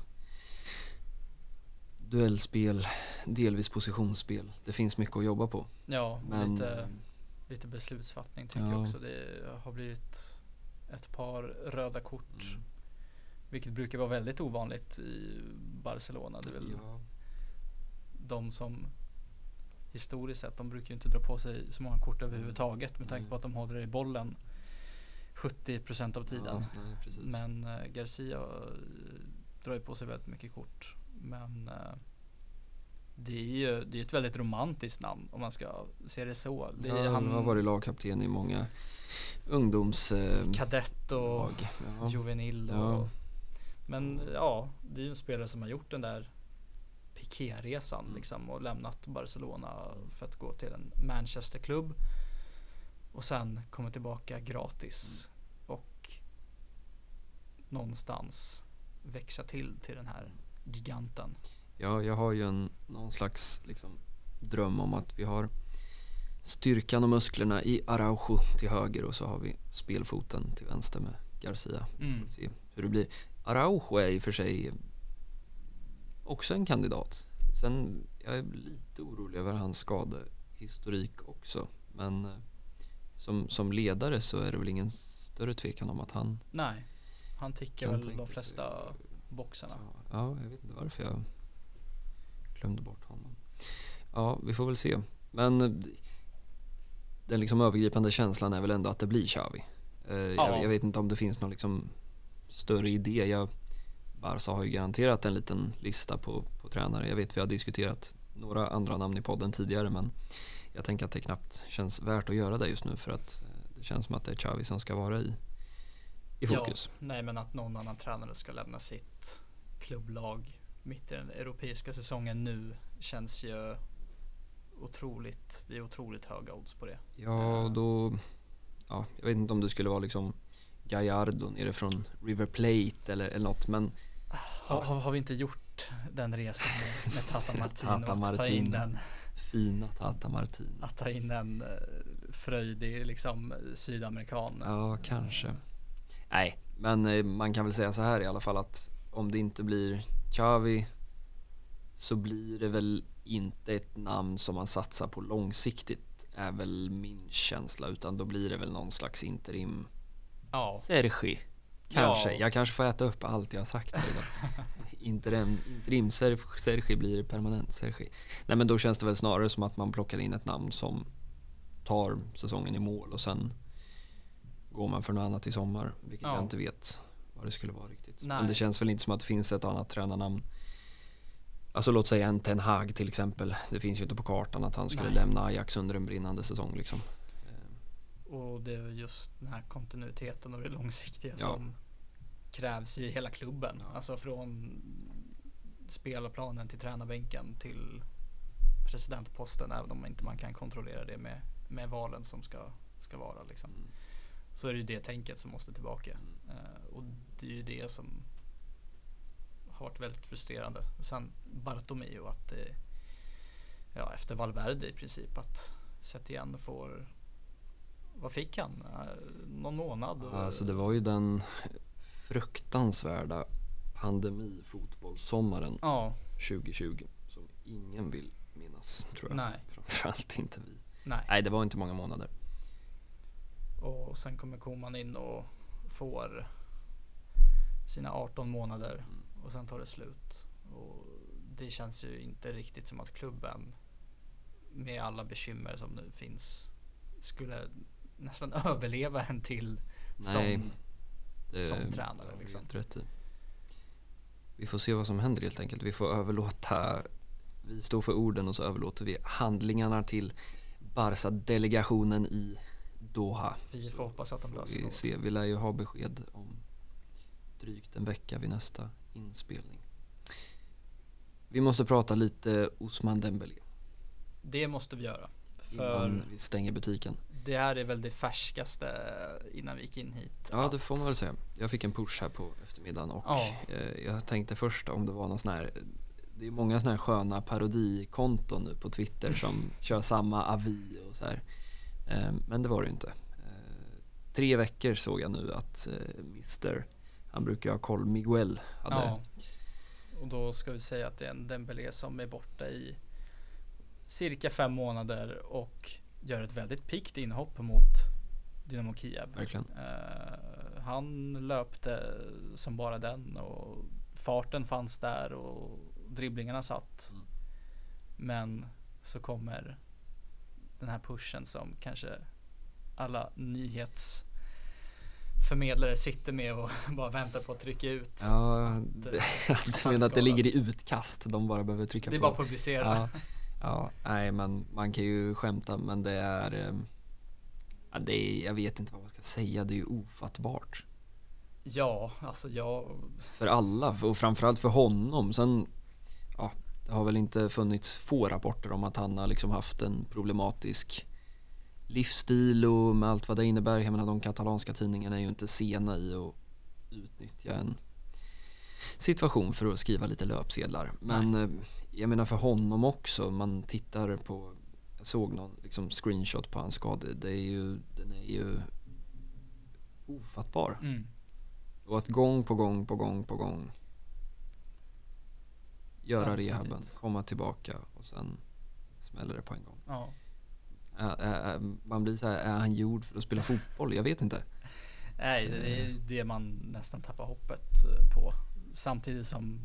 duellspel, delvis positionsspel. Det finns mycket att jobba på. Ja, Men lite, lite beslutsfattning tycker Ja. jag också. Det har blivit ett par röda kort. Mm. Vilket brukar vara väldigt ovanligt i Barcelona. Det är väl ja, de som historiskt sett, de brukar ju inte dra på sig så många kort överhuvudtaget med tanke på att de håller i bollen 70% av tiden. Ja, nej. Men eh, Garcia eh, drar ju på sig väldigt mycket kort. Men eh, det är ju det är ett väldigt romantiskt namn om man ska se det så. Det ja, han har varit lagkapten i många ungdomslag. Eh, kadett och ja. juvenil. Och, men ja, det är ju en spelare som har gjort den där Piqué-resan Mm. liksom och lämnat Barcelona för att gå till en Manchester-klubb. Och sen kommer tillbaka gratis och någonstans växa till till den här giganten. Ja, jag har ju en, någon slags liksom, dröm om att vi har styrkan och musklerna i Araujo till höger och så har vi spelfoten till vänster med Garcia. Mm. får se hur det blir. Araujo är i och för sig också en kandidat. Sen, jag är lite orolig över hans skadehistorik också. Men eh, som, som ledare så är det väl ingen större tvekan om att han Nej, han tickar väl de tänka sig flesta boxarna. Ja, ja, jag vet inte varför jag glömde bort honom. Ja, vi får väl se. Men eh, den liksom övergripande känslan är väl ändå att det blir Xavi. Eh, Ja. jag, jag vet inte om det finns någon liksom större idé. Jag, Barca har ju garanterat en liten lista på, på tränare. Jag vet vi har diskuterat några andra namn i podden tidigare men jag tänker att det knappt känns värt att göra det just nu för att eh, det känns som att det är Xavi som ska vara i, i fokus. Ja, nej, men att någon annan tränare ska lämna sitt klubblag mitt i den europeiska säsongen nu känns ju otroligt. Det är otroligt höga odds på det. Ja, och då... Ja, jag vet inte om det skulle vara liksom Gallardo nere från River Plate eller, eller något, men Har, har, har vi inte gjort den resan med, med Tata Martino? Tata att ta in Martino. en, fina Tata Martino. att ta in en eh, fröjdig liksom sydamerikan. Ja, kanske. Nej, men eh, man kan väl säga så här i alla fall att om det inte blir Xavi så blir det väl inte ett namn som man satsar på långsiktigt är väl min känsla utan då blir det väl någon slags interim Ja, Sergi. Kanske. Ja. Jag kanske får äta upp allt jag har sagt här idag. interim, interim Sergi, Sergi blir permanent Sergi. Nej men då känns det väl snarare som att man plockar in ett namn som tar säsongen i mål och sen går man för något annat i sommar. Vilket Ja. jag inte vet vad det skulle vara riktigt. Nej. Men det känns väl inte som att det finns ett annat tränarnamn. Alltså låt säga en Ten Hag till exempel. Det finns ju inte på kartan att han skulle Nej. lämna Ajax under en brinnande säsong liksom. Och det är just den här kontinuiteten och det långsiktiga Ja. som krävs i hela klubben. Ja. Alltså från spelarplanen till tränarbänken till presidentposten även om inte man kan kontrollera det med, med valen som ska, ska vara. Liksom. Mm. Så är det ju det tänket som måste tillbaka. Eh, och det är ju det som har varit väldigt frustrerande. Sen Bartomeu att det, ja efter Valverde i princip att Setien får vad fick han? Eh, Någon månad? Alltså det var ju den fruktansvärda pandemi-fotbollssommaren Ja, 2020 som ingen vill minnas tror jag. Nej. Framförallt inte vi. nej. Nej, det var inte många månader. Och sen kommer Koman in och får sina 18 månader och sen tar det slut. Och det känns ju inte riktigt som att klubben med alla bekymmer som nu finns skulle nästan överleva en till Nej, som Det Som tränare, liksom. rätt i. Vi får se vad som händer helt enkelt. Vi får överlåta, vi står för orden och så överlåter vi handlingarna till Barca-delegationen i Doha. vi får hoppas att de löser vi se. Vi lär ju ha besked om drygt en vecka vid nästa inspelning. Vi måste prata lite Osman Dembélé Det måste vi göra. För innan vi stänger butiken. Det här är väl det färskaste innan vi gick in hit. Ja, det får man väl säga. Jag fick en push här på eftermiddagen och Ja. eh, jag tänkte först om det var någon sån här det är många såna här sköna parodikonton nu på Twitter som kör samma avi och så här. Eh, men det var det ju inte. Eh, tre veckor såg jag nu att Mr. Han brukar ha koll, Miguel hade Ja. Och då ska vi säga att det är en Dembélé som är borta i cirka fem månader och gör ett väldigt piggt inhopp mot Dynamo Kiev. verkligen. Eh, han löpte som bara den och farten fanns där och dribblingarna satt. Mm. Men så kommer den här pushen som kanske alla nyhetsförmedlare sitter med och bara väntar på att trycka ut. Ja, han du menar att det ligger i utkast, de bara behöver trycka det är på. bara publicera. Ja, ja, nej men man kan ju skämta men det är, eh, ja, det är, jag vet inte vad man ska säga, det är ju ofattbart. Ja, alltså jag, För alla och framförallt för honom. Sen, ja, det har väl inte funnits få rapporter om att han har liksom haft en problematisk livsstil och med allt vad det innebär. Jag menar de katalanska tidningarna är ju inte sena i att utnyttja en situation för att skriva lite löpsedlar. Men eh, jag menar för honom också, man tittar på, jag såg någon liksom screenshot på hans skada, det är ju, den är ju ofattbar. mm, Och att gång på gång på gång på gång göra Samtidigt. rehaben, komma tillbaka och sen smäller det på en gång. ja. Är, är, man blir så här, är han gjord för att spela fotboll? Jag vet inte. Nej, det är det man nästan tappar hoppet eh, på. Samtidigt som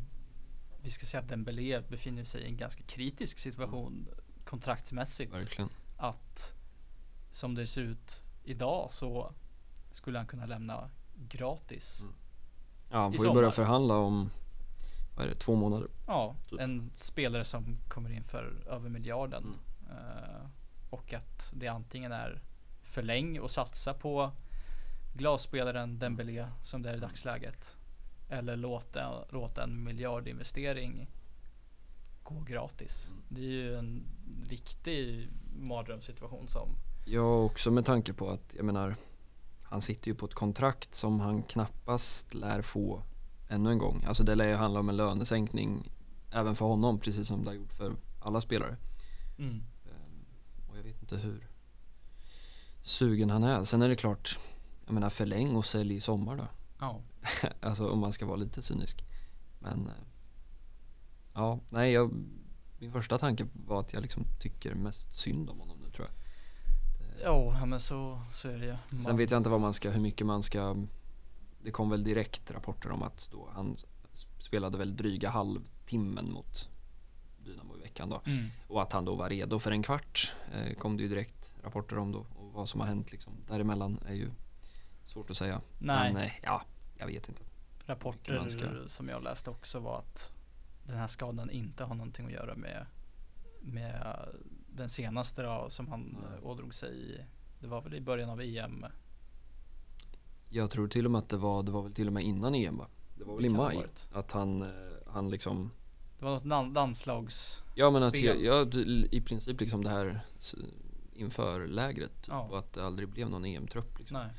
vi ska säga att Dembélé befinner sig i en ganska kritisk situation kontraktsmässigt. Verkligen. Att som det ser ut idag så skulle han kunna lämna gratis. Mm. Ja, han får ju börja förhandla om, vad är det, två månader? Ja, Typ. en spelare som kommer in för över miljarden. Mm. Eh, och att det antingen är förläng och satsa på glasspelaren Dembélé som det är i dagsläget. Eller låta, låta en miljardinvestering gå gratis. Mm. Det är ju en riktig mardrömssituation som Ja, också med tanke på att, jag menar, han sitter ju på ett kontrakt som han knappast lär få ännu en gång. Alltså det lär ju handla om en lönesänkning även för honom, precis som det har gjort för alla spelare. mm, Ehm, Och jag vet inte hur sugen han är. Sen är det klart, jag menar förläng och sälj i sommar då. Ja, alltså om man ska vara lite cynisk. Men eh, ja, nej, jag, min första tanke var att jag liksom tycker mest synd om honom nu tror jag. Ja, men så, så är det ju. Sen vet jag inte vad man ska, hur mycket man ska Det kom väl direkt rapporter om att då han spelade väl dryga halvtimmen mot Dynamo i veckan då Mm, och att han då var redo för en kvart eh, kom det ju direkt rapporter om då och vad som har hänt liksom däremellan är ju svårt att säga. nej. Men eh, ja, jag vet inte. Rapporter som jag läste också var att den här skadan inte har någonting att göra med, med den senaste då, som han Nej. eh, ådrog sig i. Det var väl i början av EM. Jag tror till och med att det var, det var väl till och med innan EM va? Det var väl i maj att han, eh, han liksom Det var något lan- landslags... Ja men att jag, jag, i princip liksom det här inför lägret Ja. och att det aldrig blev någon EM-trupp liksom, Nej.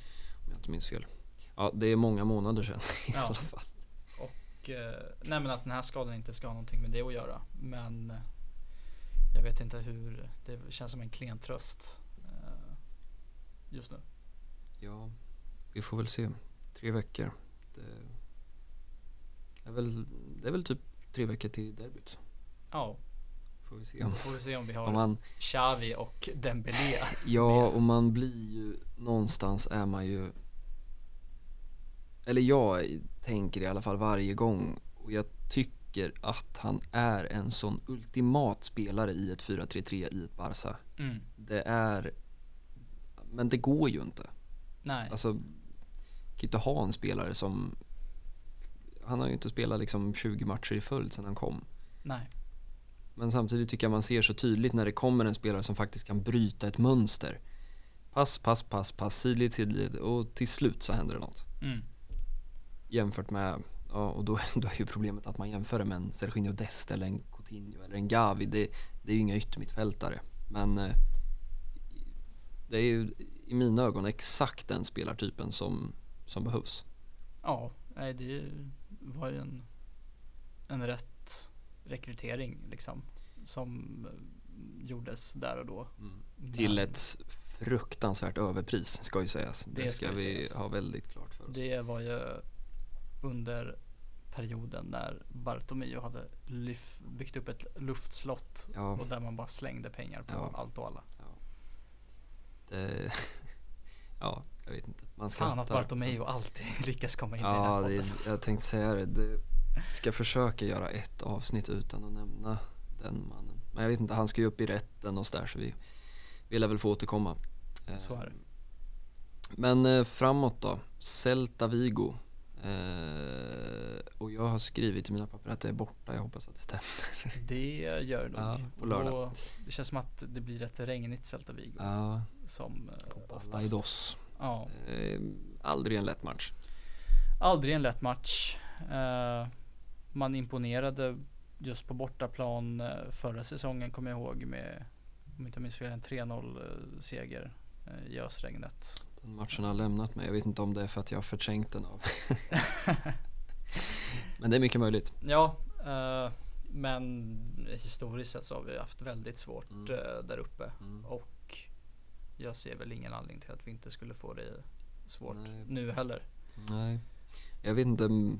Inte minns fel. Ja, det är många månader sedan i Ja. alla fall. Och, eh, nej men att den här skadan inte ska ha någonting med det att göra. Men eh, jag vet inte hur, det känns som en klen tröst eh, just nu. Ja, vi får väl se. Tre veckor. Det är väl, det är väl typ tre veckor till derbyt. Ja, Får vi se om, får vi se om vi har om man, Xavi och Dembélé. ja och man blir ju, någonstans är man ju eller jag tänker i alla fall varje gång och jag tycker att han är en sån ultimat spelare i ett 4-3-3 i ett Barca. Mm. Det är, men det går ju inte. Nej. Alltså, kan ju inte ha en spelare som, han har ju inte spelat liksom 20 matcher i följd sedan han kom. Nej. Men samtidigt tycker jag man ser så tydligt när det kommer en spelare som faktiskt kan bryta ett mönster. Pass, pass, pass, pass, sidled, sidled och till slut så händer det något. Mm. Jämfört med, ja och då, då är ju problemet att man jämför det med en Serginho Dest eller en Coutinho eller en Gavi. Det, det är ju inga yttermittfältare. Men eh, det är ju i mina ögon exakt den spelartypen som, som behövs. Ja, nej det var ju en, en rätt rekrytering liksom. Som eh, gjordes där och då. Till Men ett fruktansvärt överpris ska ju sägas. Det, Det ska, ska vi sägas. ha väldigt klart för oss. Det var ju under perioden när Bartomeu hade lyft, byggt upp ett luftslott Ja, och där man bara slängde pengar på Ja. allt och alla. det, ja, jag vet inte. Man Fan att skrattar. Bartomeu alltid lyckas komma in i den Ja, här det, podden. alltså. jag tänkte säga det. det. Ska försöka göra ett avsnitt utan att nämna den mannen. Men jag vet inte, han ska ju upp i rätten och sådär så vi, vi lär väl få återkomma. Så är det. Men eh, framåt då. Celta Vigo. Eh, och jag har skrivit i mina papper att det är borta. Jag hoppas att det stämmer. Det gör det nog. Ja, på Och lördag. då- Det känns som att det blir ett regnigt Celta Vigo. Ja, Som eh, oftast. Laidos. Ja. Eh, aldrig en lätt match. Aldrig en lätt match. Eh, man imponerade just på bortaplan eh, förra säsongen kommer jag ihåg med, om inte jag minns fel, en 3-0 eh, seger eh, i ösregnet. Den matchen har lämnat mig. Jag vet inte om det är för att jag har förträngt den av. Men det är mycket möjligt. Ja, eh, men historiskt sett så har vi haft väldigt svårt Mm. eh, där uppe Mm. och jag ser väl ingen anledning till att vi inte skulle få det svårt Nej. nu heller. Nej, jag vet inte. mm,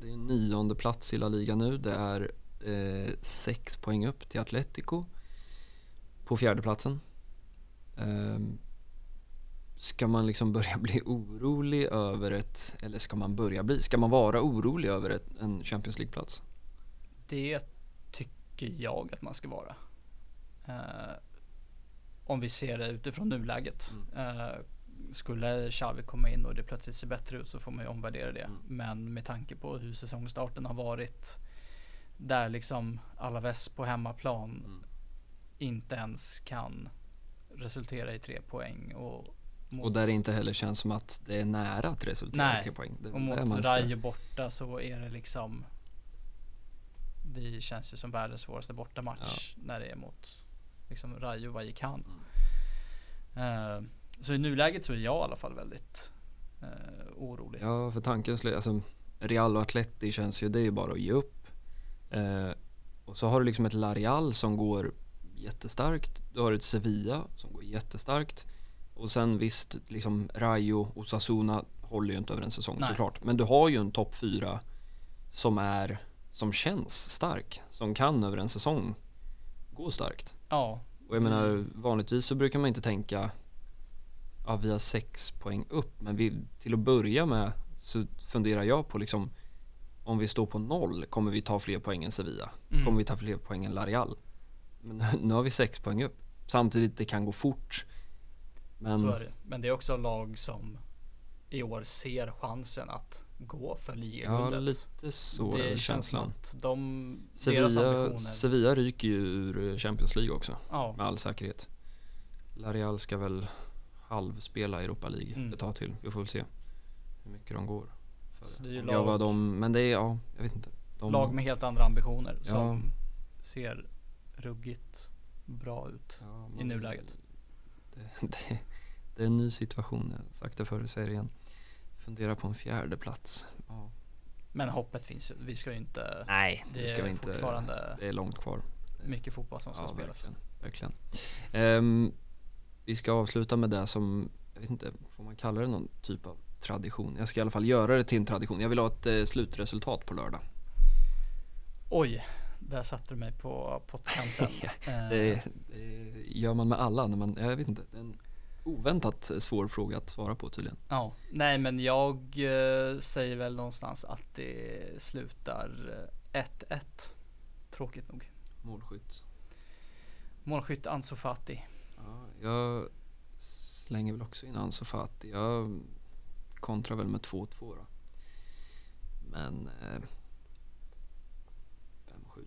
Det är nionde plats i La Liga nu. Det är eh, sex poäng upp till Atletico på fjärde platsen. Ska man liksom börja bli orolig över ett, eller ska man börja bli, ska man vara orolig över ett, en Champions League-plats? Det tycker jag att man ska vara. Eh, om vi ser det utifrån nuläget. Mm. Eh, skulle Xavi komma in och det plötsligt ser bättre ut så får man ju omvärdera det. Mm. Men med tanke på hur säsongstarten har varit. Där liksom Alaves på hemmaplan Mm. inte ens kan resultera i tre poäng. Och, mot, Och där det inte heller känns som att det är nära att resultera Nej. i tre poäng. Det och mot Rayo borta så är det liksom Det känns ju som världens svåraste bortamatch när det är mot liksom Rayo Vallecano. Mm. Eh, så i nuläget så är jag i alla fall väldigt eh, orolig. Ja, för tanken slut, alltså Real och Atleti känns ju, det är ju bara att ge upp. Eh, och så har du liksom ett Larial som går jättestarkt. Du har ett Sevilla som går jättestarkt. Och sen visst, liksom Rayo och Osasuna håller ju inte över en säsong Nej. såklart. Men du har ju en topp fyra som är, som känns stark. Som kan över en säsong gå starkt. Ja, Och jag menar, vanligtvis så brukar man inte tänka ja, vi har sex poäng upp, men vi, till att börja med så funderar jag på liksom om vi står på noll, kommer vi ta fler poäng än Sevilla? mm. Kommer vi ta fler poäng än Larial? Men nu har vi sex poäng upp. Samtidigt, det kan gå fort. Men så är det. Men det är också lag som i år ser chansen att gå för ja, ligaguldet. lite så är det som känslan. de, Sevilla. Sevilla ryker ju ur Champions League också, ja, med all säkerhet. Larial ska väl halvspela Europa League Mm. ett tag till. Vi får väl se hur mycket de går. För. Det är jag var de, men det är, ja, jag vet inte. De, lag med helt andra ambitioner Ja. som ser ruggigt bra ut. ja, i man- nuläget. Det, det, det är en ny situation, jag har sagt det förr, det igen. Fundera på en fjärde plats. Ja. Men hoppet finns ju. Vi ska ju inte. Nej, Det ska vi inte. Det är långt kvar. mycket fotboll som ska Ja, spelas. verkligen. verkligen. Ehm, vi ska avsluta med det som, jag vet inte, får man kalla det någon typ av tradition? Jag ska i alla fall göra det till en tradition. Jag vill ha ett eh, slutresultat på lördag. Oj, där satte du mig på pottkanten. Eh, Det, det gör man med alla när man, jag vet inte, det är en oväntat svår fråga att svara på tydligen. Ja, nej men jag eh, säger väl någonstans att det slutar eh, 1-1. Tråkigt nog. Målskytt. Målskytt Ansu Fati. Ja, jag slänger väl också in Ansu Fati. Jag kontrar väl med 2-2 då. Men eh,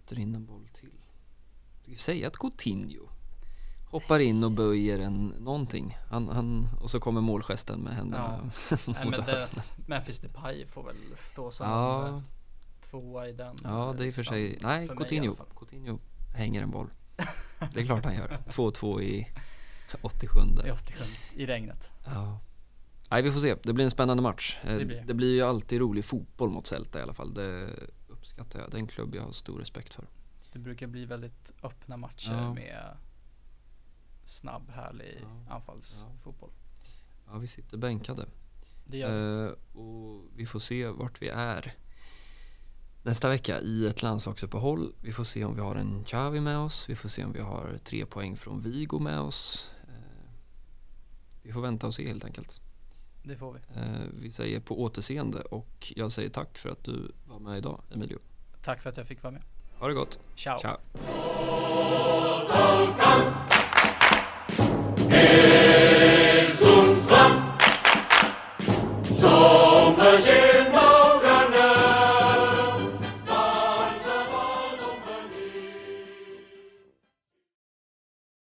skjuter in en boll till? Ska vi säga att Coutinho hoppar in och böjer en någonting. Han, han, och så kommer målgesten med händerna. Nej, mot men det. Memphis Depay får väl stå som ja, eh, tvåa i den. ja, det är för sig. Nej, för Coutinho. Coutinho hänger en boll. Det är klart han gör. 2-2 i 87. I 87 i regnet. Ja. Nej, vi får se. Det blir en spännande match. Eh, Det blir. det blir ju alltid rolig fotboll mot Celta i alla fall. Det uppskattar jag. Det är en klubb jag har stor respekt för. Det brukar bli väldigt öppna matcher Ja. med snabb, härlig Ja. anfallsfotboll. Ja, vi sitter bänkade. Det gör. Eh, och vi får se vart vi är nästa vecka i ett landslagsuppehåll. Vi får se om vi har en Xavi med oss. Vi får se om vi har tre poäng från Vigo med oss. Eh, vi får vänta och se helt enkelt. Det får vi. Eh, vi säger på återseende och jag säger tack för att du var med idag, Emilio. Tack för att jag fick vara med. Ha det gott. Ciao. Ciao.